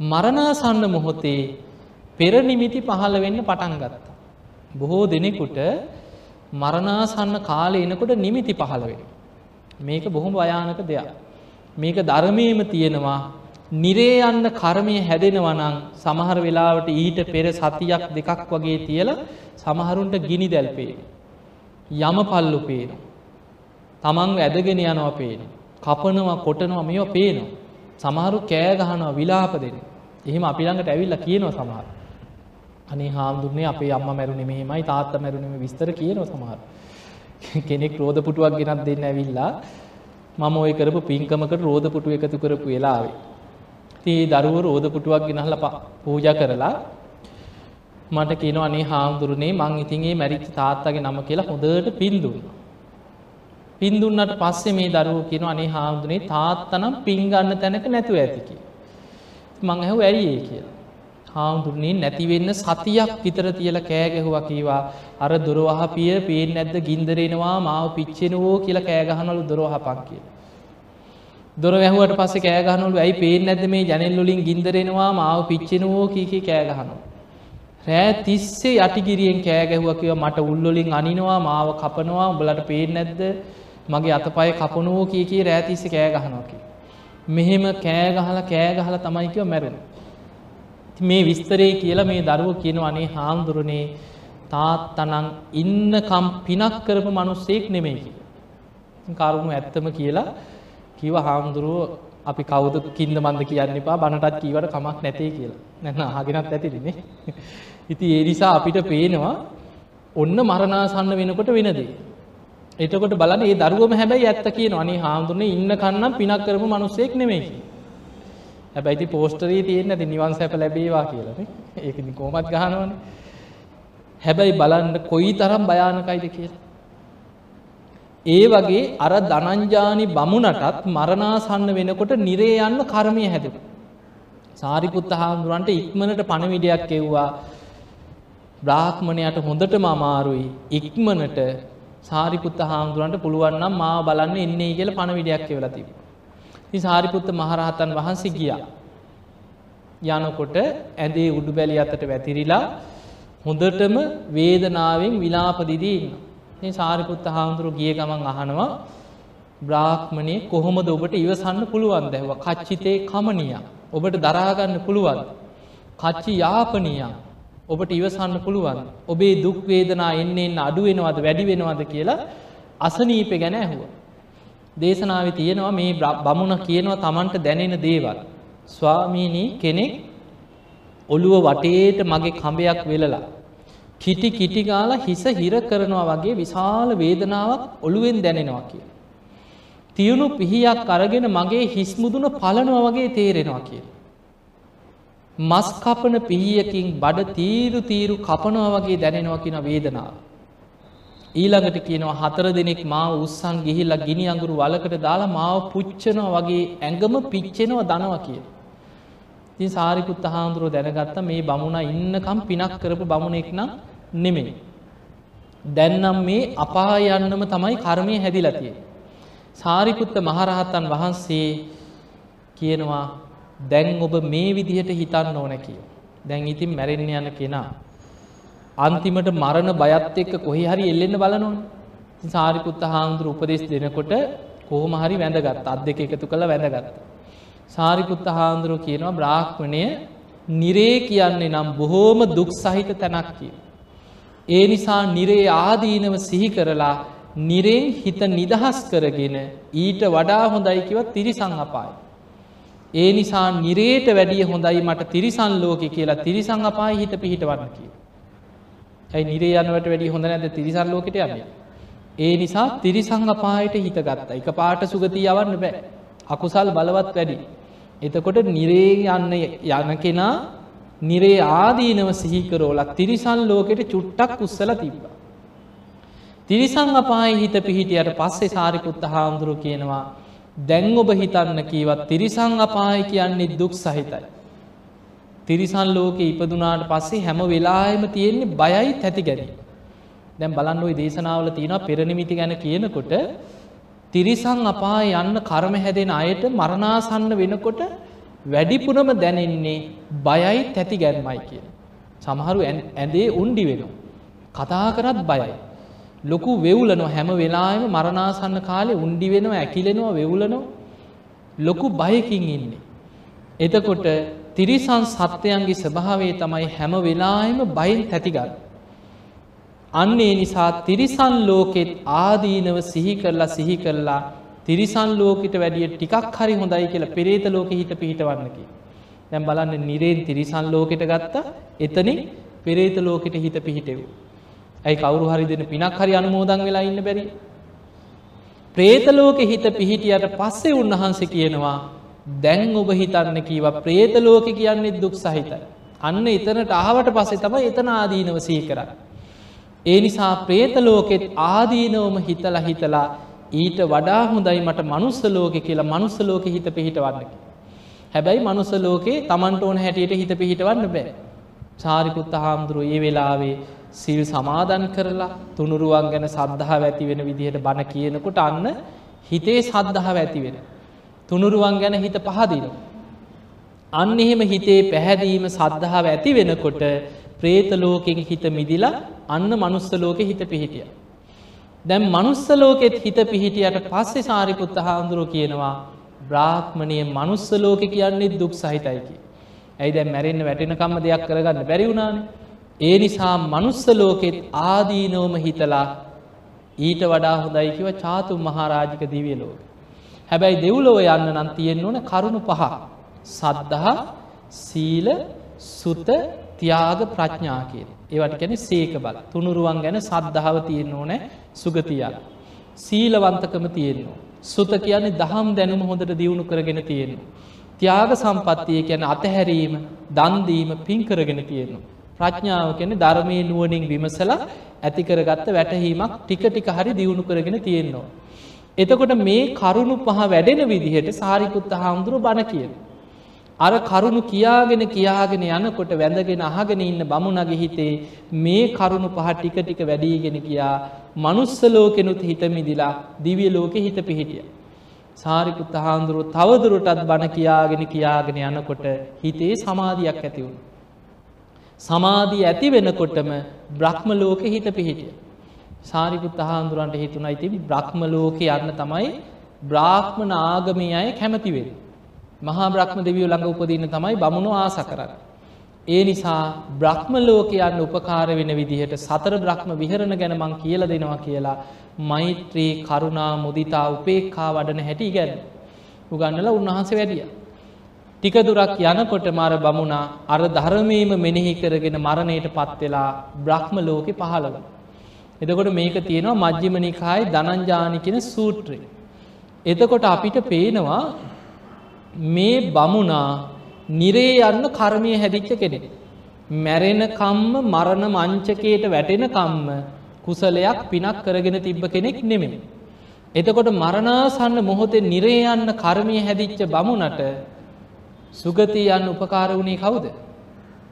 A: මරණාසන්න මොහොතේ පෙරනිමිති පහළ වෙන්න පටන් ගත්තා. බොහෝ දෙනෙකුට මරණාසන්න කාලය එනකොට නිමිති පහළ වෙන. මේක බොහොම භයානක දෙයක්. මේක ධර්මයේම තියෙනවා නිරේ යන්න කර්මය හැදෙනවනං සමහර වෙලාවට ඊට පෙර සතියක් දෙකක් වගේ තියල සමහරුන්ට ගිනි දැල්පේ. යම පල්ලු පේන. තමන් ඇදගෙන යනවා පේන. කපනවා කොටනවා මෙෝ පේනවා. සමහරු කෑගහනවා විලාප දෙන. එහෙම අපිළඟට ඇවිල්ල කියනවා සමහර. අනේ හාමුදුරනේ අපේ අම්ම මැරුණ මෙහෙමයි තාත්ත මැරුණම විස්තර කියනවා සමහර. කෙනෙක් රෝධපුටුවක් ගෙනත් දෙන්න ඇවිල්ලා මම ඔය කරපු පින්කමකට රෝධපුටු එකතු කරපු වෙලාවේ. තී දරුව රෝධපුටුවක් ගෙනහල පූජ කරලා මට කියනවා අනේ හාමුදුරනේ මං ඉතින්ගේ මැරිච්ච තාත්තගේ නම කියලා හොඳට පින්දුන්න. පින්දුන්නට පස්සේ මේ දරුව කියන අනේ හාමුදුරනේ තාත්තනම් පින්ගන්න තැනක නැතුව ඇතිකි. මං ඇහු ඇයිඒ කියලා. හාමුදුරනේ නැතිවෙන්න සතියක් විතර තියල කෑගැහුව කීවා අර දොරවහපිය පේෙන් නැද්ද ගින්දරෙනවා මාව පිච්චෙනවෝ කියලා කෑගහනලු දොරවහපක් කියලා. දොර වැැහුවට පස්ස කෑගහනුළු ඇයි පේෙන් නැද මේ ජනෙල්ලුලින් ගින්දරෙනවා මාව පිච්චෙනවෝ කීක කෑගහනු. රෑ තිස්සේ යටිගිරියෙන් කෑගැහුව කිව මට උල්ලොලින් අනිනවා මාව කපනවා උඹලට පේෙන් නැද්ද මගේ අතපය කපනුවෝ කිය කිය රෑතිස්ස කෑගහනෝකි. මෙහෙම කෑගහල කෑගහල තමයිකව මැරුණ. මේ විස්තරේ කියලා මේ දරුව කියන අනේ හාමුදුරනේ තාත්තනං ඉන්නකම් පිනක් කරපු මනුස්සෙක් නෙමෙයි. කරුණු ඇත්තම කියලා කිව හාමුදුරුව අපි කවුද කින්ද මන්ද කියන්න එපා බණටත් කීවට කමක් නැතේ කියලා නැන්න ආගෙනත් ඇතිරිනේ ඉති ඒ නිසා අපිට පේනවා ඔන්න මරණාසන්න වෙනකොට වෙනදේ එතකොට බලන ඒ දරුවම හැබැයි ඇත්ත කියන අනි හාමුදුරනේ ඉන්න කන්නම් පිනක් කරපු මනුස්සෙක් නෙමෙයි. හැබැයිති පෝස්ටරී තියෙන ඇති නිවන් සැප ලැබේවා කියලන ඒක කෝමත් ගහනවන. හැබැයි බලන්න කොයි තරම් භයානකයිද කියලා. ඒ වගේ අර දනංජානි බමුණටත් මරණාසන්න වෙනකොට නිරේ යන්න කර්මය හැදක. සාරිපුත්ත හාමුදුරන්ට ඉක්මනට පණවිඩයක් එව්වා. බ්‍රාහ්මණයට හොඳටම අමාරුයි. ඉක්මනට සාරිපුත්ත හාමුදුරන්ට පුළුවන්නම් මා බලන්න එන්නේ කියල පණවිඩයක් එවලා තිබ. ති සාරිපුත්ත මහරහතන් වහන්සේ ගියා. යනකොට ඇදේ උඩු බැලි අතට වැතිරිලා හොඳටම වේදනාවෙන් විලාපදිදීන්න. මේ සාරිපුත්ත හාමුදුරු ගිය ගමන් අහනවා බ්‍රාහ්මණය කොහොමද ඔබට ඉවසන්න පුළුවන් දැහව කච්චිතේ කමනිය ඔබට දරාගන්න පුළුවන් කච්චි යාපනීය ඔබට ඉවසන්න පුළුවන් ඔබේ දුක්වේදනා එන්නේ එන්න අඩුවෙනවද වැඩි වෙනවද කියලා අසනීප ගැන ඇහුව. දේශනාව තියෙනවා මේ බමුණ කියනවා තමන්ට දැනෙන දේවල්. ස්වාමීණී කෙනෙක් ඔළුව වටේට මගේ කඹයක් වෙලලා කිටි කිටිගාල හිස හිර කරනවා වගේ විශාල වේදනාවක් ඔළුවෙන් දැනෙනවා කිය. තියුණු පිහියක් අරගෙන මගේ හිස්මුදුන පලනව වගේ තේරෙනවා කිය. මස් කපන පිහියකින් බඩ තීරු තීරු කපනව වගේ දැනෙනවා කියන වේදනාව. ඊළඟට කියනවා හතර දෙනෙක් මාව උත්සන් ගිහිල්ලා ගිනි අඟුරු වලකට දාලා මාව පුච්චනවා වගේ ඇඟම පිච්චෙනවා දනවා කිය. ති සාරිකුත් හාමුදුරුව දැනගත්ත මේ බමුණ ඉන්නකම් පිනක් කරපු බමුණෙක් නම් නෙමෙයි. දැන්නම් මේ අපා යන්නම තමයි කර්මය හැදිලතිය. සාරිපුත්ත මහරහත්තන් වහන්සේ කියනවා දැන් ඔබ මේ විදිහට හිතන්න ඕන කිය. දැන් ඉතින් මැරෙන්න යන කෙනා. අන්තිමට මරණ බයත් එක්ක කොහි හරි එල්ලෙන්න බලනොන් සාරිපුත්ත හාමුදුර උපදෙස් දෙනකොට කෝම හරි වැඳගත් අත් දෙක එකතු කළ වැඳගත්ත. සාරිපුත්ත හාමුදුරුව කියනවා බ්‍රාහ්මණය නිරේ කියන්නේ නම් බොහෝම දුක් සහිත තැනක් කිය. ඒ නිසා නිරේ ආදීනව සිහි කරලා නිරෙන් හිත නිදහස් කරගෙන ඊට වඩා හොඳයිකිවත් තිරිසං අපායි. ඒ නිසා නිරේට වැඩිය හොඳයි මට තිරිසන් ලෝක කියලා තිරිසං අපායි හිත පිහිටවන්න කිය. ඇයි නිරේ යනවට වැඩි හොඳ නැද තිරිසන් ලෝකට යන්නේ. ඒ නිසා තිරිසං අපායට හිත ගත්තා එක පාට සුගති යවන්න බෑ අකුසල් බලවත් වැඩි. එතකොට නිරේ යන්න යන කෙනා නිරේ ආදීනව සිහිකරෝලක් තිරිසන් ලෝකෙට චුට්ටක් උත්සල තිබ්බ. තිරිසං අපායි හිත පිහිටියට පස්සේ සාරිකුත්ත හාමුදුරු කියනවා දැන් ඔබ හිතන්න කීවත් තිරිසං අපායි කියන්නේ දුක් සහිතයි. තිරිසන් ලෝක ඉපදුනාට පස්සේ හැම වෙලායම තියෙන්නේ බයයි තැති ගැනී. දැන් බලන්න ඔයි දේශනාවල තියෙනවා පෙරනිමිති ගැන කියනකොට තිරිසං අපා යන්න කර්ම හැදෙන අයට මරණාසන්න වෙනකොට වැඩිපුරම දැනෙන්නේ බයයි තැති ගැන්මයි කිය. සමහරු ඇඳේ උන්ඩි වෙන. කතා කරත් බයයි. ලොකු වෙවුලනො හැම වෙලාම මරණාසන්න කාලේ උන්ඩි වෙනවා ඇකිලෙනවා වෙවුලනො ලොකු බයකින් ඉන්නේ. එතකොට තිරිසන් සත්‍යයන්ගේ ස්වභාවේ තමයි හැම වෙලාම බයින් තැතිගන්න. අන්නේ නිසා තිරිසන් ලෝකෙත් ආදීනව සිහි කරලා සිහි කරලා තිරිසන් ලෝකට වැඩිය ටිකක් හරි හොඳයි කියලා පෙරේත ලෝක හිත පිහිටවන්නකි. දැම් බලන්න නිරේන් තිරිසන් ලෝකෙට ගත්තා එතනින් පෙරේත ලෝකෙට හිත පිහිටෙව්. ඇයි කවරු හරි දෙන පිනක් හරි අනුමෝදන් වෙලා ඉන්න බැරි. ප්‍රේතලෝක හිත පිහිටියට පස්සේ උන්වහන්සේ කියනවා දැන් ඔබ හිතන්න කීව ප්‍රේතලෝක කියන්නේ දුක් සහිතයි. අන්න එතනට ආවට පස්සේ තම එතන ආදීනව සී කරන්න. ඒ නිසා ප්‍රේතලෝකෙත් ආදීනවම හිතලා හිතලා ඊට වඩා හොඳයි මට මනුස්සලෝක කියලා මනුස්සලෝක හිත පිහිටවන්නකි. හැබැයි මනුස්සලෝකේ තමන්ට ඕන හැටියට හිත පිහිටවන්න බෑ. චාරිකුත්ත හාමුදුරුව ඒ වෙලාවේ සිල් සමාදන් කරලා තුනුරුවන් ගැන සද්ධහා ඇති වෙන විදිහට බණ කියනකොට අන්න හිතේ සද්ධහාව ඇති වෙන. තුනුරුවන් ගැන හිත පහදින. අන්න එහෙම හිතේ පැහැදීම සද්ධාව ඇති වෙනකොට ප්‍රේතලෝකෙන් හිත මිදිලා අන්න මනුස්සලෝක හිත පිහිටිය. දැම් මනුස්සලෝකෙත් හිත පිහිටියට පස්සේ සාරිපුත්ත හාමුදුරුව කියනවා බ්‍රාහ්මණය මනුස්සලෝක කියන්නේ දුක් සහිතයිකි. ඇයි දැ මැරෙන්න්න වැටෙනකම්ම දෙයක් කරගන්න බැරිවුණාන. ඒ නිසා මනුස්සලෝකෙත් ආදීනෝම හිතලා ඊට වඩා හොඳයිකිව චාතු මහාරාජික දිවිය ලෝක. හැබැයි දෙව්ලොව යන්න නම් තියෙන්න ඕන කරුණු පහ. සද්ධහා සීල සුත තියාග ප්‍රඥා කියන. ඒවට ගැන සේක බල තුනුරුවන් ගැන සද්ධාව තියෙන්න ඕනෑ සුගතියක්. සීලවන්තකම තියෙන්නවා. සුත කියන්නේ දහම් දැනුම හොඳට දියුණු කරගෙන තියෙනවා. තියාග සම්පත්තිය කියන අතහැරීම දන්දීම පින් කරගෙන තියෙනවා. ප්‍රඥාව කියන ධර්මය නුවනින් විමසල ඇතිකරගත්ත වැටහීමක් ටික ටික හරි දියුණු කරගෙන තියෙන්නවා. එතකොට මේ කරුණු පහ වැඩෙන විදිහට සාරිකුත්ත හාමුදුරු බණ කියන. අර කරුණු කියාගෙන කියාගෙන යනකොට වැඳගෙන අහගෙන ඉන්න බමුණගේ හිතේ මේ කරුණු පහ ටික ටික වැඩීගෙන ගියා මනුස්සලෝකෙනුත් හිතමිදිලා දිවිය ලෝකෙ හිත පිහිටිය. සාරිකුත්ත හාන්දුරුව තවදුරටත් බණ කියාගෙන කියාගෙන යනකොට හිතේ සමාධයක් ඇතිවුණ. සමාධී ඇති වෙනකොටම බ්‍රහ්ම ලෝක හිත පිහිටිය. සාරිකුත් අහාන්දුරන්ට හිතුන ඉතින් බ්‍රහ්ම ලෝක යන්න තමයි බ්‍රාහ්මණ ආගමී අය කැමතිවෙන්. මහා බ්‍රහ්ම දෙවියෝ ළඟ උපදින්න තමයි බමුණු ආස කරන්න. ඒ නිසා බ්‍රහ්ම ලෝකයන්න උපකාර වෙන විදිහට සතර බ්‍රහ්ම විහරණ ගැන මං කියල දෙනවා කියලා මෛත්‍රී කරුණා මුදිතා උපේක්කා වඩන හැටි ගැන උගන්නල උන්වහන්සේ වැඩිය. ටික දුරක් යනකොට මර බමුණා අර ධර්මීම මෙනෙහි කරගෙන මරණයට පත්වෙලා බ්‍රහ්ම ලෝකෙ පහළව. එතකොට මේක තියෙනවා මජ්්‍යමනිකායි දනංජානිකෙන සූත්‍රය. එතකොට අපිට පේනවා මේ බමුණා නිරේ යන්න කර්මය හැදිච්ච කෙනෙ. මැරෙන කම්ම මරණ මංචකයට වැටෙන කම්ම කුසලයක් පිනක් කරගෙන තිබ්බ කෙනෙක් නෙමෙන. එතකොට මරණාසන්න මොහොතේ නිරේ යන්න කර්මය හැදිච්ච බමුණට සුගති යන්න උපකාර වුණේ කවුද.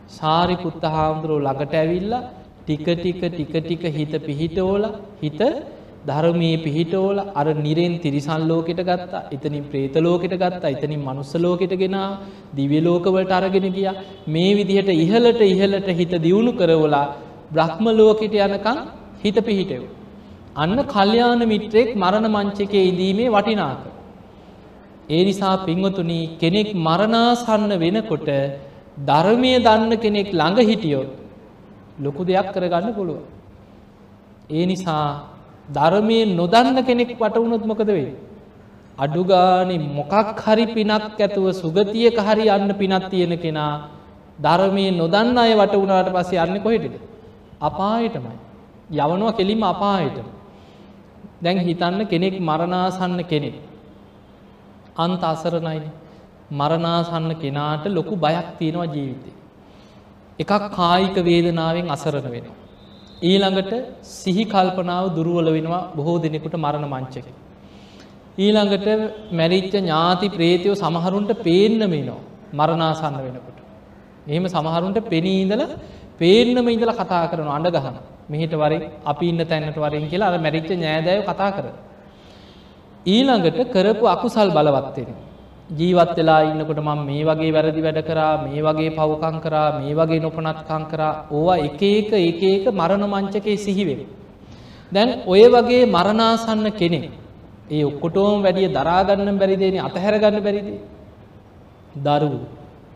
A: සාරිපුත්ත හාමුදුරුව ළඟට ඇවිල්ලා ටික ටික ටික ටික හිත පිහිටෝල හිත ධර්මයේ පිහිටෝල අර නිරෙන් තිරිසන් ලෝකෙට ගත්තා එතනින් ප්‍රේතලෝකෙට ගත්තා එතනින් මනුස්සලෝකෙට ගෙන දිවියලෝකවලට අරගෙන ගිය මේ විදිහට ඉහලට ඉහලට හිත දියුණු කරවලා බ්‍රහ්ම ලෝකෙට යනකං හිත පිහිටෙව්. අන්න කල්්‍යාන මිත්‍රයෙක් මරණ මංචකේ ඉදීමේ වටිනාක. ඒ නිසා පින්වතුනී කෙනෙක් මරණාසන්න වෙනකොට ධර්මය දන්න කෙනෙක් ළඟ හිටියොත් ලොකු දෙයක් කරගන්න පුළුව. ඒ නිසා ධර්මය නොදන්න කෙනෙක් වටවුණොත් මොකද වේ. අඩුගානි මොකක් හරි පිනක් ඇතුව සුගතියක හරි යන්න පිනත් තියෙන කෙනා ධර්මය නොදන්න අය වට වුණාට පස්සේ යන්න කොහෙටද. අපායටමයි. යවනවා කෙලිම අපායට. දැන් හිතන්න කෙනෙක් මරණාසන්න කෙනෙක්. අන්ත අසරණයින මරණාසන්න කෙනාට ලොකු බයක් තියෙනවා ජීවිතය. එකක් කායික වේදනාවෙන් අසරණ වෙන. ඊළඟට සිහි කල්පනාව දුරුවල වෙනවා බොහෝ දෙනෙකුට මරණ මංචක. ඊළඟට මැරිච්ච ඥාති ප්‍රේතියෝ සමහරුන්ට පේන්නම නෝ මරණාසන්න වෙනකොට. එහෙම සමහරුන්ට පෙනීඉදල පේන්නම ඉඳල කතා කරන අඩ ගහන මෙහිට වරින් අපි ඉන්න තැන්නට වරින් කියලා අර මැරිච්ච නෑදෑව කතා කර. ඊළඟට කරපු අකුසල් බලවත්වෙන. ජීවත් වෙලා ඉන්නකොට මම මේ වගේ වැරදි වැඩ කරා මේ වගේ පවකං කරා මේ වගේ නොපනත්කං කරා ඕවා එක එක එක එක මරණ මංචකේ සිහිවෙන. දැන් ඔය වගේ මරණාසන්න කෙනෙ ඒ ඔක්කොටෝම් වැඩිය දරාගන්න බැරිදේන අතහැරගන්න බැරිදේ. දරුවු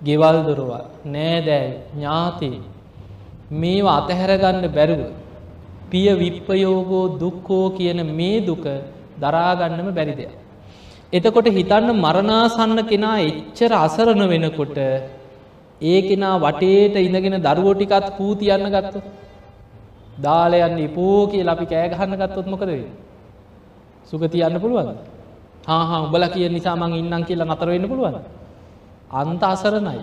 A: ගෙවල් දොරවා නෑදෑ ඥාතී මේවා අතහැරගන්න බැරුව පිය විප්පයෝගෝ දුක්කෝ කියන මේ දුක දරාගන්නම බැරි දෙයක්. එතකොට හිතන්න මරණාසන්න කෙනා එච්චර අසරණ වෙනකොට ඒ කෙනා වටේට ඉඳගෙන දරුවෝ ටිකත් පූතියන්න ගත්තු. දාලයන්න ඉපෝ කිය අපි කෑගහන්න ගත්තොත් මොකද වේ. සුගතියන්න පුළුවන්. හා උබල කිය නිසා මං ඉන්නම් කියලා නතර වෙන්න පුළුවන්. අන්ත අසරණයි.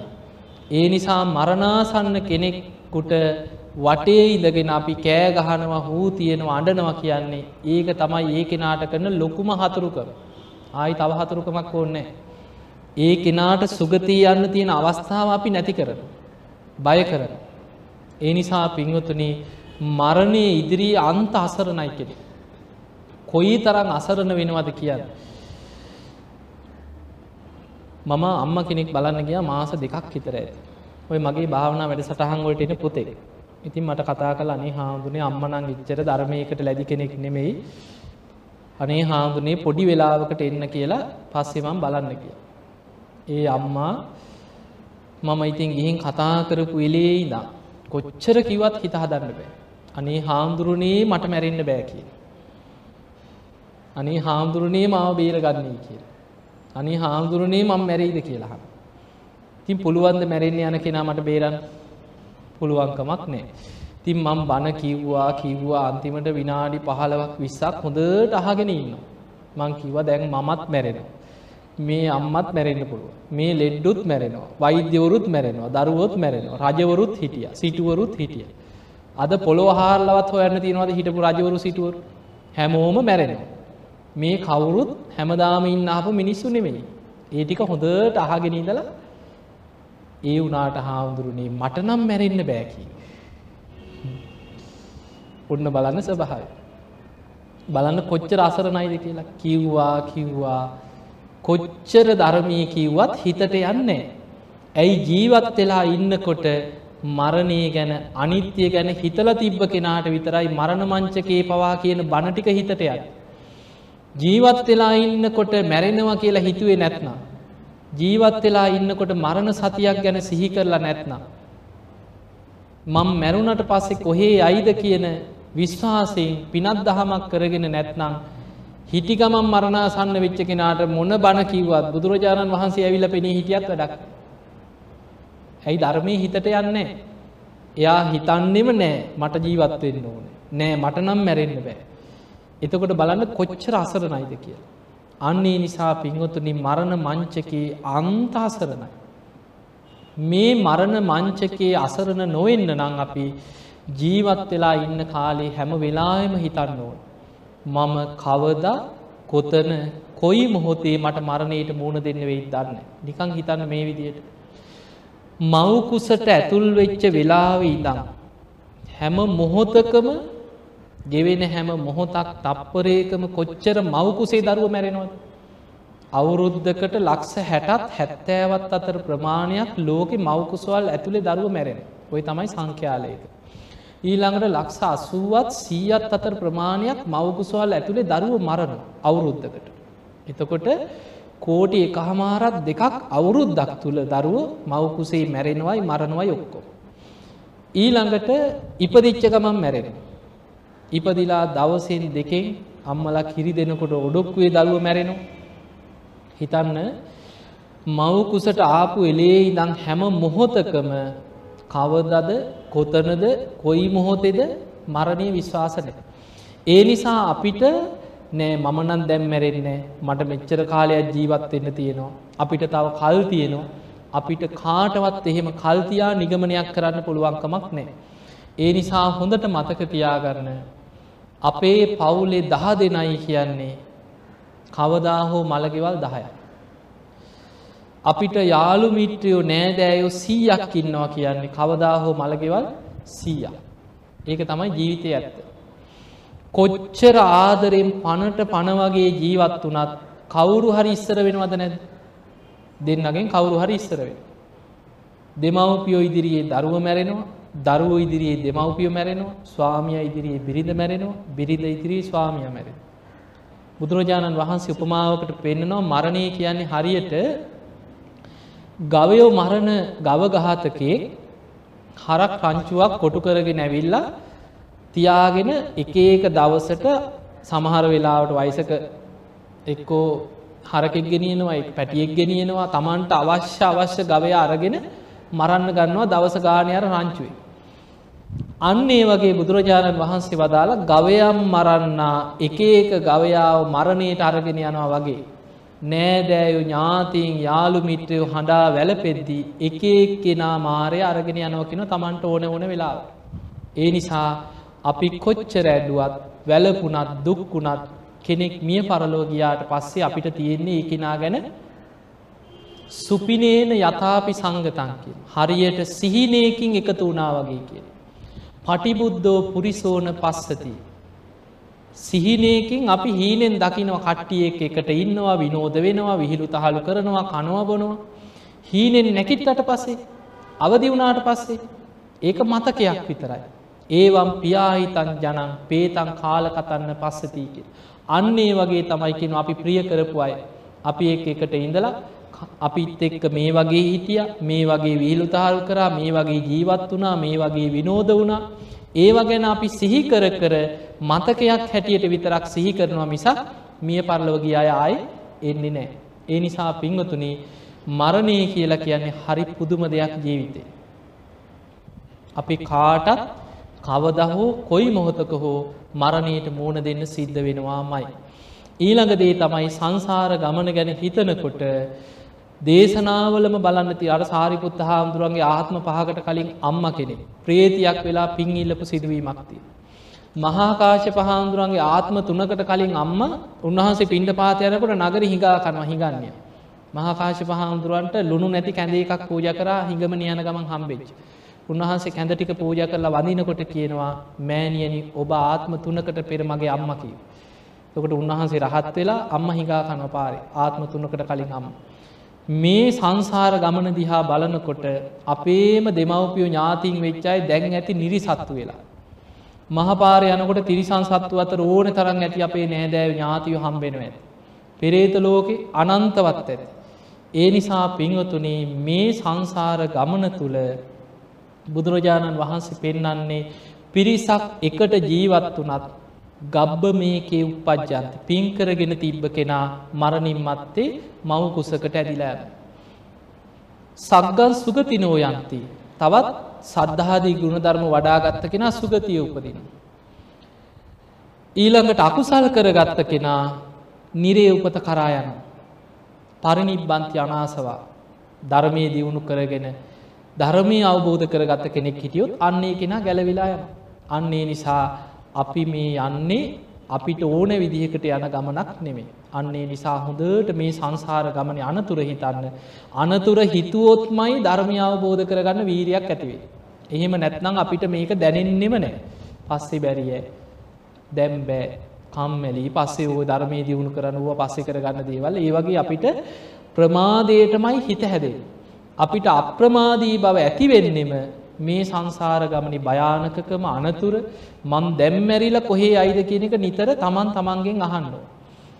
A: ඒ නිසා මරණාසන්න කෙනෙක්කුට වටේ ඉඳගෙන අපි කෑ ගහනවා හූ තියෙනවා අඩනවා කියන්නේ ඒක තමයි ඒ කෙනාට කරන ලොකුම හතුරුකම. ආයි තව හතුරුකමක් ඕන්නේ. ඒ කෙනාට සුගතී යන්න තියෙන අවස්ථාව අපි නැති කරන. බය කරන. ඒ නිසා පින්වතුන මරණය ඉදිරී අන්ත අසරණයි කෙනෙ. කොයි තරම් අසරණ වෙනවද කියන්න. මම අම්ම කෙනෙක් බලන්න ගිය මාස දෙකක් හිතර ඇති. ඔය මගේ භාවනා වැඩ සටහන්ගොලට එන පුතේ. ඉතින් මට කතා කල අනේ හාමුදුනේ අම්මනං ඉච්චර ධර්මයකට ලැදි කෙනෙක් නෙමෙයි අනේ හාමුදුනේ පොඩි වෙලාවකට එන්න කියලා පස්සෙමම් බලන්න කිය. ඒ අම්මා මම ඉතින් ගිහින් කතා කරපු එලේ ඉදා කොච්චර කිවත් හිත හදන්න බෑ. අනේ හාමුදුරුණේ මට මැරෙන්න්න බෑ කිය. අනේ හාමුදුරුණේ මාව බේරගන්නේ කිය. අනි හාමුදුරනේ මම මැරෙයිද කියලා අහනවා. ඉතින් පුළුවන්ද මැරෙන්න යන කෙනා මට බේරන්න? පුළුවන්කමක් නැහැ. ඉතින් මම බන කිව්වා කිව්වා අන්තිමට විනාඩි 15ක් 20ක් හොඳට අහගෙන ඉන්නවා. මං කිව්වා දැන් මමත් මැරෙනවා. මේ අම්මත් මැරෙන්න පුළුවන්. මේ ලෙඩ්ඩුත් මැරෙනවා. වෛද්‍යවරුත් මැරෙනවා. දරුවොත් මැරෙනවා. රජවරුත් හිටියා. සිටුවරුත් හිටියා. අද පොළොව හාරලවත් හොයන්න තියෙනවද හිටපු රජවරු සිටුවරු? හැමෝම මැරෙනවා. මේ කවුරුත් හැමදාම ඉන්න ආපු මිනිස්සු නෙමෙයි. ඒ ටික හොඳට අහගෙන ඉඳලා ඒ වුණාට හාමුදුරනේ මට නම් මැරෙන්න බෑ කිව්වා. ඔන්න බලන්න ස්වභාවය. බලන්න කොච්චර අසරණයිද කියලා කිව්වා කිව්වා කොච්චර ධර්මී කිව්වත් හිතට යන්නේ. ඇයි ජීවත් වෙලා ඉන්නකොට මරණය ගැන අනිත්‍ය ගැන හිතල තිබ්බ කෙනාට විතරයි මරණ මංචකේ පවා කියන බණටික හිතට යයි. ජීවත් වෙලා ඉන්නකොට මැරෙනවා කියලා හිතුවේ නැත්නම්. ජීවත් වෙලා ඉන්නකොට මරණ සතියක් ගැන සිහි කරලා නැත්නම්. මං මැරුණට පස්සේ කොහේ අයිද කියන විශ්වාසයෙන් පිනත් දහමක් කරගෙන නැත්නම් හිටිකමම් මරණාසන්න වෙච්ච කෙනාට මොන බණ කිව්වත් බුදුරජාණන් වහන්සේ ඇවිල පෙනී හිටියත් වැඩක්. ඇයි ධර්මය හිතට යන්නේ. එයා හිතන්නෙම නෑ මට ජීවත්වෙන්න ඕන. නෑ මට නම් මැරෙන්න්න බෑ. එතකොට බලන්න කොච්චර අසරණයිද කිය. අන්නේ නිසා පින්වතුනි මරණ මංචකයේ අන්තාසරණයි. මේ මරණ මංචකයේ අසරණ නොවෙන්න නං අපි ජීවත් වෙලා ඉන්න කාලේ හැම වෙලායම හිතන්න ඕන. මම කවදා කොතන කොයි මොහොතේ මට මරණයට මූුණ දෙන්න වෙයි දන්න. නිකං හිතන්න මේ විදියට. මවකුසට ඇතුල් වෙච්ච වෙලාව ඉදම්. හැම මොහොතකම ගෙවෙන හැම මොහොතක් තප්පරේකම කොච්චර මවකුසේ දරුව මැරෙනවද. අවුරුද්ධකට ලක්ෂ හැටත් හැත්තෑවත් අතර ප්‍රමාණයක් ලෝකෙ මවකුසවල් ඇතුළේ දරුව මැරෙන. ඔය තමයි සංඛ්‍යාලයක. ඊළඟට ලක්ෂ අසුවත් සීයත් අතර ප්‍රමාණයක් මවකුසවල් ඇතුළේ දරුව මරණ අවුරුද්ධකට. එතකොට කෝටි එකහමාරත් දෙකක් අවුරුද්දක් තුළ දරුව මවකුසේ මැරෙනවයි මරණවයි ඔක්කො. ඊළඟට ඉපදිච්ච ගමන් මැරෙන. ඉපදිලා දවසෙන් දෙකෙන් අම්මලා කිරි දෙනකොට ඔඩොක්කුවේ දරුව මැරෙනු. හිතන්න මවකුසට ආපු එලේ ඉදං හැම මොහොතකම කවදද කොතනද කොයි මොහොතෙද මරණය විශ්වාසනය. ඒ නිසා අපිට නෑ මමනන් දැම් මැරෙන්නේ මට මෙච්චර කාලයක් ජීවත් වෙන්න තියෙනවා. අපිට තව කල් තියෙනවා. අපිට කාටවත් එහෙම කල්තියා නිගමනයක් කරන්න පුළුවන්කමක් නෑ. ඒ නිසා හොඳට මතක තියාගරන අපේ පවුලේ දහ දෙනයි කියන්නේ කවදා හෝ මළගෙවල් දහය. අපිට යාළු මිත්‍රයෝ නෑදෑයෝ සීයක් ඉන්නවා කියන්නේ කවදා හෝ මළගෙවල් සීය. ඒක තමයි ජීවිතය ඇත්ත. කොච්චර ආදරෙන් පණට පණවගේ ජීවත් වනත් කවුරු හරි ඉස්සර වෙනවද නැද දෙන්නගෙන් කවුරු හරි ඉස්සරවෙන. දෙමවපියෝ ඉදිරියේ දරුව මැරෙනවා දරුව ඉදිරියේ දෙමවපියෝ මැරෙනවා ස්වාමිය ඉදිරියේ බිරිඳ මැරෙනවා බිරිඳ ඉදිරී ස්වාමිය මැරෙන. බුදුරජාණන් වහන්සේ උපමාවකට පෙන්න්නනවා මරණය කියන්නේ හරියට ගවයෝ මරණ ගවගහතකේ හරක් රංචුවක් කොටු කරගෙන ඇවිල්ලා තියාගෙන එක ඒක දවසට සමහර වෙලාවට වයිසක එක්කෝ හරකෙක් ගෙනියනවා පැටියෙක් ගෙනියනවා තමන්ට අවශ්‍ය අවශ්‍ය ගවය අරගෙන මරන්න ගන්නවා දවස ගානයර රංචුවේ. අන්න ඒ වගේ බුදුරජාණන් වහන්සේ වදාළ ගවයම් මරන්නා එක ඒක ගවයාව මරණයට අරගෙන යනවා වගේ. නෑදෑයු ඥාතිීන් යාළු මිත්‍රයෝ හඬා වැලපෙද්දී එක එක් කෙනා මාරය අරගෙන යනවකින තමන්ට ඕන ඕන වෙලා. ඒ නිසා අපි කොච්චර ඇඩුවත් වැලපුනත් දුක්කුණත් කෙනෙක් මිය පරලෝගයාට පස්සේ අපිට තියෙන්නේ ඒකෙනා ගැන සුපිනේන යථාපි සංගතන්කින්. හරියට සිහිනයකින් එකතු වනා වගේ කිය. පටිබුද්ධෝ පුරිසෝන පස්සති. සිහිනයකින් අපි හීනෙන් දකිනව කට්ටියෙක් එකට ඉන්නවා විනෝද වෙනවා විහිළු තහලු කරනවා කනවා බොනවා. හීනෙන් නැකිට්ටට පස්සේ අවදි වුණාට පස්සේ ඒක මතකයක් විතරයි. ඒවම් පියාහිතන් ජනන් පේතන් කාලකතන්න පස්සතිීක. අන්නේ වගේ තමයිකෙන අපි ප්‍රිය කරපු අය. අපි එක් එකට ඉඳලා අපිත් එක්ක මේ වගේ හිටිය මේ වගේ වීලුතහල් කරා මේ වගේ ජීවත් වනා මේ වගේ විනෝද වුණා ඒව ගැන අපි සිහි කර කර මතකයක් හැටියට විතරක් සිහි කරනවා මිසක් මිය පරලවගිය අය ආය එන්නේ නෑ. ඒ නිසා පින්වතුනි මරණය කියලා කියන්නේ හරි පුදුම දෙයක් ජීවිතේ. අපි කාටත් කවද හෝ කොයි මොහොතක හෝ මරණයට මූුණ දෙන්න සිද්ධ වෙනවාමයි. ඊළඟ දේ තමයි සංසාර ගමන ගැන හිතනකොට දේශනාවලම බලන්න ති අර සාරිපුත්ත හාමුදුරුවන්ගේ ආත්ම පහකට කලින් අම්ම කෙනෙ ප්‍රේතියක් වෙලා පින් ඉල්ලපු සිදුවීමක්තිය. මහාකාශ පහාමුදුරුවන්ගේ ආත්ම තුනකට කලින් අම්ම උන්වහන්සේ පින්ඩ පාතයනකොට නගර හිගා කනව හිගන්නේ. මහාකාශ පහාමුදුරුවන්ට ලුණු නැති කැඳේ එකක් පූජ කරා හිඟම නියන ගමන් හම්බෙච්. උන්වහන්සේ කැඳ ටික පූජ කරලා වදිනකොට කියනවා මෑනියනි ඔබ ආත්ම තුනකට පෙර මගේ අම්මකී. තකට උන්වහන්සේ රහත් වෙලා අම්ම හිගා කනව පාරේ ආත්ම තුනකට කලින් අම්ම. මේ සංසාර ගමන දිහා බලනකොට අපේම දෙමවපියෝ ඥාතින් වෙච්චයි දැන් ඇති නිරි සත්තු වෙලා. මහපාර යනකොට තිරිසං සත්තු අතර ඕන තරන් ඇති අපේ නෑදෑව ඥාතිය හම්බෙනව ඇති. පෙරේත ලෝකෙ අනන්තවත් ඇති. ඒ නිසා පින්වතුනේ මේ සංසාර ගමන තුළ බුදුරජාණන් වහන්සේ පෙන්නන්නේ පිරිසක් එකට ජීවත් වනත් ගබ්බ මේකේ උපද්ජන්ත පින්කරගෙන තිබ්බ කෙනා මරණින් මත්තේ මව් කුසකට ඇදිලා. සක්ගන් සුගතිනෝ යන්ති. තවත් සද්ධාදී ගුණධර්ම වඩාගත්ත කෙනා සුගතිය උපදින. ඊළඟට අකුසල් කරගත්ත කෙනා නිරේ උපත කරා යන. පරිනිබ්බන්ති අනාසවා ධර්මය දියුණු කරගෙන ධර්මය අවබෝධ කරගත්ත කෙනෙක් හිටියොත් අන්නේ කෙනා ගැලවිලා යන. අන්නේ නිසා අපි මේ යන්නේ අපිට ඕන විදිහකට යන ගමනක් නෙමේ. අන්නේ නිසා හොඳට මේ සංසාර ගමන අනතුර හිතන්න. අනතුර හිතුවොත්මයි ධර්මය අවබෝධ කරගන්න වීරයක් ඇතිවේ. එහෙම නැත්නම් අපිට මේක දැනෙන්නෙම නෑ. පස්සේ බැරිය දැම් බෑ කම්මැලි පස්සේ ඕ ධර්මය දියුණු කරනුව පස්සෙ කරගන්න දේවල් ඒ වගේ අපිට ප්‍රමාදයටමයි හිත හැදේ. අපිට අප්‍රමාදී බව ඇතිවෙන්නෙම මේ සංසාර ගමනි භයානකකම අනතුර මං දැම්මැරිල කොහේ අයිද කියන එක නිතර තමන් තමන්ගෙන් අහන්නෝ.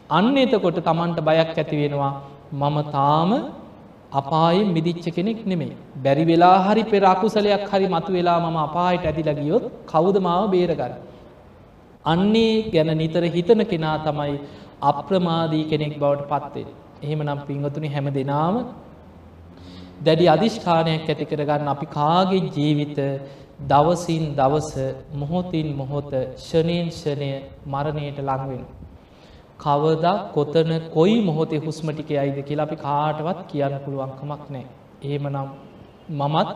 A: අන්න එතකොට තමන්ට බයක් ඇති වෙනවා මම තාම අපායෙන් මිදිච්ච කෙනෙක් නෙමේ. බැරි වෙලා හරි පෙර අකුසලයක් හරි මතු වෙලා මම අපායට ඇතිල ගියොත් කවුද මාව බේරගන්න. අන්නේ ගැන නිතර හිතන කෙනා තමයි අප්‍රමාදී කෙනෙක් බවට පත්වේ. එහෙම නම් පිංහතුනි හැම දෙනාම දැඩි අධිෂ්ඨානයක් ඇති කරගන්න අපි කාගේ ජීවිත දවසින් දවස මොහොතින් මොහොත ෂනයෙන් ෂණය මරණයට ලංවෙන. කවදා කොතන කොයි මොහොතේ හුස්මටික අයිද කියලා අපි කාටවත් කියන්න පුළුවන්කමක් නෑ. ඒමනම් මමත්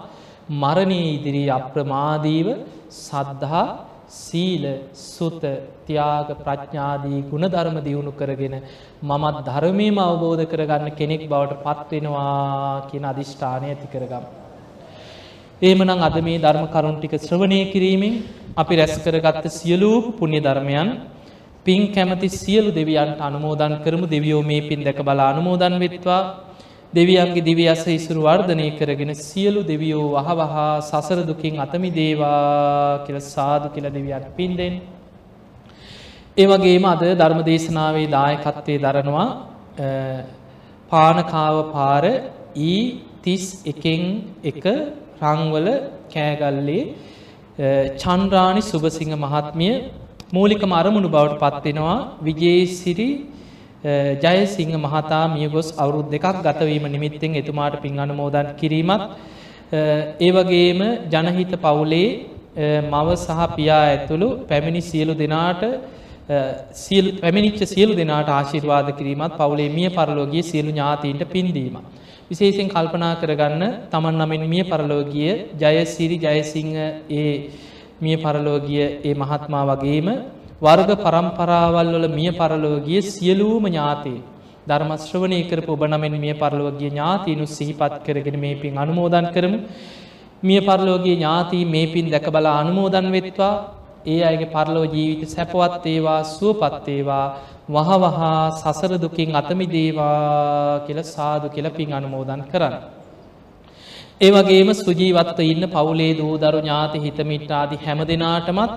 A: මරණය ඉදිරී අප්‍රමාදීව සද්ධහා සීල සුත තියාග ප්‍රඥාදී ගුණධර්ම දියුණු කරගෙන මමත් ධර්මීම අවබෝධ කරගන්න කෙනෙක් බවට පත්වෙනවා කියන අධිෂ්ඨානය ඇති කරගම්. ඒමනං අද මේ ධර්ම කරුන්ටික ශ්‍රවණය කිරීමෙන් අපි රැස් කරගත්ත සියලූ පුුණ්‍ය ධර්මයන් පින් කැමති සියලු දෙවියන්ට අනුමෝදන් කරමු දෙවියෝ මේ පින් දැක බලා අනුමෝදන් වෙත්වා දෙවියන්ගේ දිවි අස ඉසුරු වර්ධනය කරගෙන සියලු දෙවියෝ වහවහා සසර දුකින් අතමි දේවා කියල සාදු කියල දෙවියන් පින්ඩෙන්. ඒවගේම අද ධර්ම දේශනාවේ දායකත්වය දරනවා පානකාව පාර ඊ තිස් එකෙන් එක රංවල කෑගල්ලේ චන්ද්‍රාණි සුභසිංහ මහත්මිය මූලික අරමුණු බවට පත්වෙනවා විජේසිරි ජයසිංහ මහතා මියගොස් අවුරුද් දෙකක් ගතවීම නිමිත්තෙන් එතුමාට පින් අනුමෝදන් කිරීමත් ඒවගේම ජනහිත පවුලේ මව සහ පියා ඇතුළු පැමිණි සියලු දෙනාට පැමිනිච්ච සියලු දෙනාට ආශිර්වාද කිරීමත් පවුලේ මිය පරලෝගිය සියලු ඥාතීන්ට පින්දීම. විශේෂෙන් කල්පනා කරගන්න තමන් නමෙන් මිය පරලෝගිය ජයසිරි ජයසිංහ ඒ මිය පරලෝගිය ඒ මහත්මා වගේම වර්ග පරම්පරාවල් වල මිය පරලෝගිය සියලූම ඥාතී ධර්මශ්‍රවනය කරපු ඔබනමෙන් මිය පරලෝගිය ඥාතිනු සිහිපත් කරගෙන මේ පින් අනුමෝදන් කරමු මිය පරලෝගේ ඥාතී මේ පින් දැක බලා අනුමෝදන් වෙත්වා ඒ අයගේ පරලෝ ජීවිත සැපවත් ඒවා සුවපත් ඒවා වහවහා සසර දුකින් අතමි දේවා කියල සාදු කියල පින් අනුමෝදන් කරන්න. ඒවගේම සුජීවත්ව ඉන්න පවුලේ දූ දරු ඥාති හිතමිට්ටාදි හැම දෙනාටමත්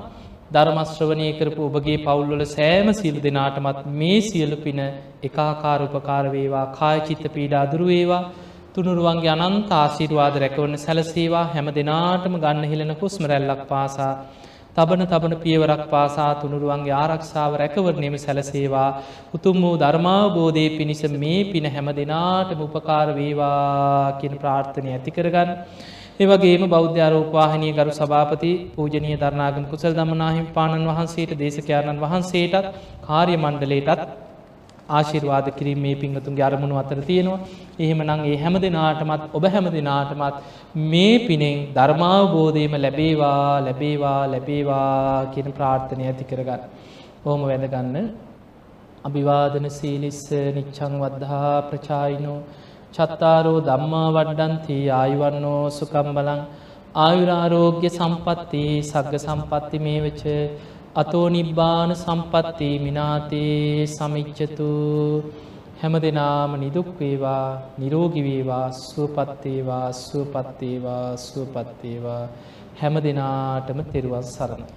A: ධර්මශ්‍රවනය කරපු ඔබගේ පවුල්වල සෑම සිල් දෙනාටමත් මේ සියලු පින එකාකාර උපකාරවේවා කායචිත්ත පීඩා දුරුවේවා තුනුරුවන්ගේ අනන්ත ආශීර්වාද රැකවන්න සැලසේවා හැම දෙනාටම ගන්න හිලෙන කුස්මරැල්ලක් පාසා තබන තබන පියවරක් පාසා තුනුරුවන්ගේ ආරක්ෂාව රැකවරණයම සැලසේවා උතුම් වූ ධර්මාබෝධය පිණිස මේ පින හැම දෙනාටම උපකාර වේවා කියන ප්‍රාර්ථනය ඇති කරගන්න. ඒවගේම බෞද්ධ අරෝපවාහිනය ගරු සභාපති පූජනය ධර්නාගම කුසල් දමනාහිම පාණන් වහන්සේට දේශකයාණන් වහන්සේටත් කාර්ය මණ්ඩලේටත් ආශිර්වාද කිරීම මේ පිංහතුන්ගේ අරමුණු අතර තියෙනවා. එහෙම නං ඒ හැම දෙනාටමත් ඔබ හැම දෙනාටමත් මේ පිනෙන් ධර්මාවබෝධයම ලැබේවා ලැබේවා ලැබේවා කියන ප්‍රාර්ථනය ඇති කරගන්න. ඕම වැදගන්න අභිවාදන සීලිස්ස නිච්චං වද්ධහා ප්‍රචායිනෝ චත්තාරෝ දම්මා වඩ්ඩන්ති ආයුවන්නෝ සුකම් බලං ආයුරාරෝග්‍ය සම්පත්ති සග්ග සම්පත්ති මේ වෙච අතෝ නිබ්බාන සම්පත්ති මිනාතේ සමිච්චතු හැම දෙනාම නිදුක්වේවා නිරෝගිවේවා සුවපත්තේවා සුවපත්තේවා සුවපත්තේවා හැම දෙනාටම තෙරුවන් සරණ.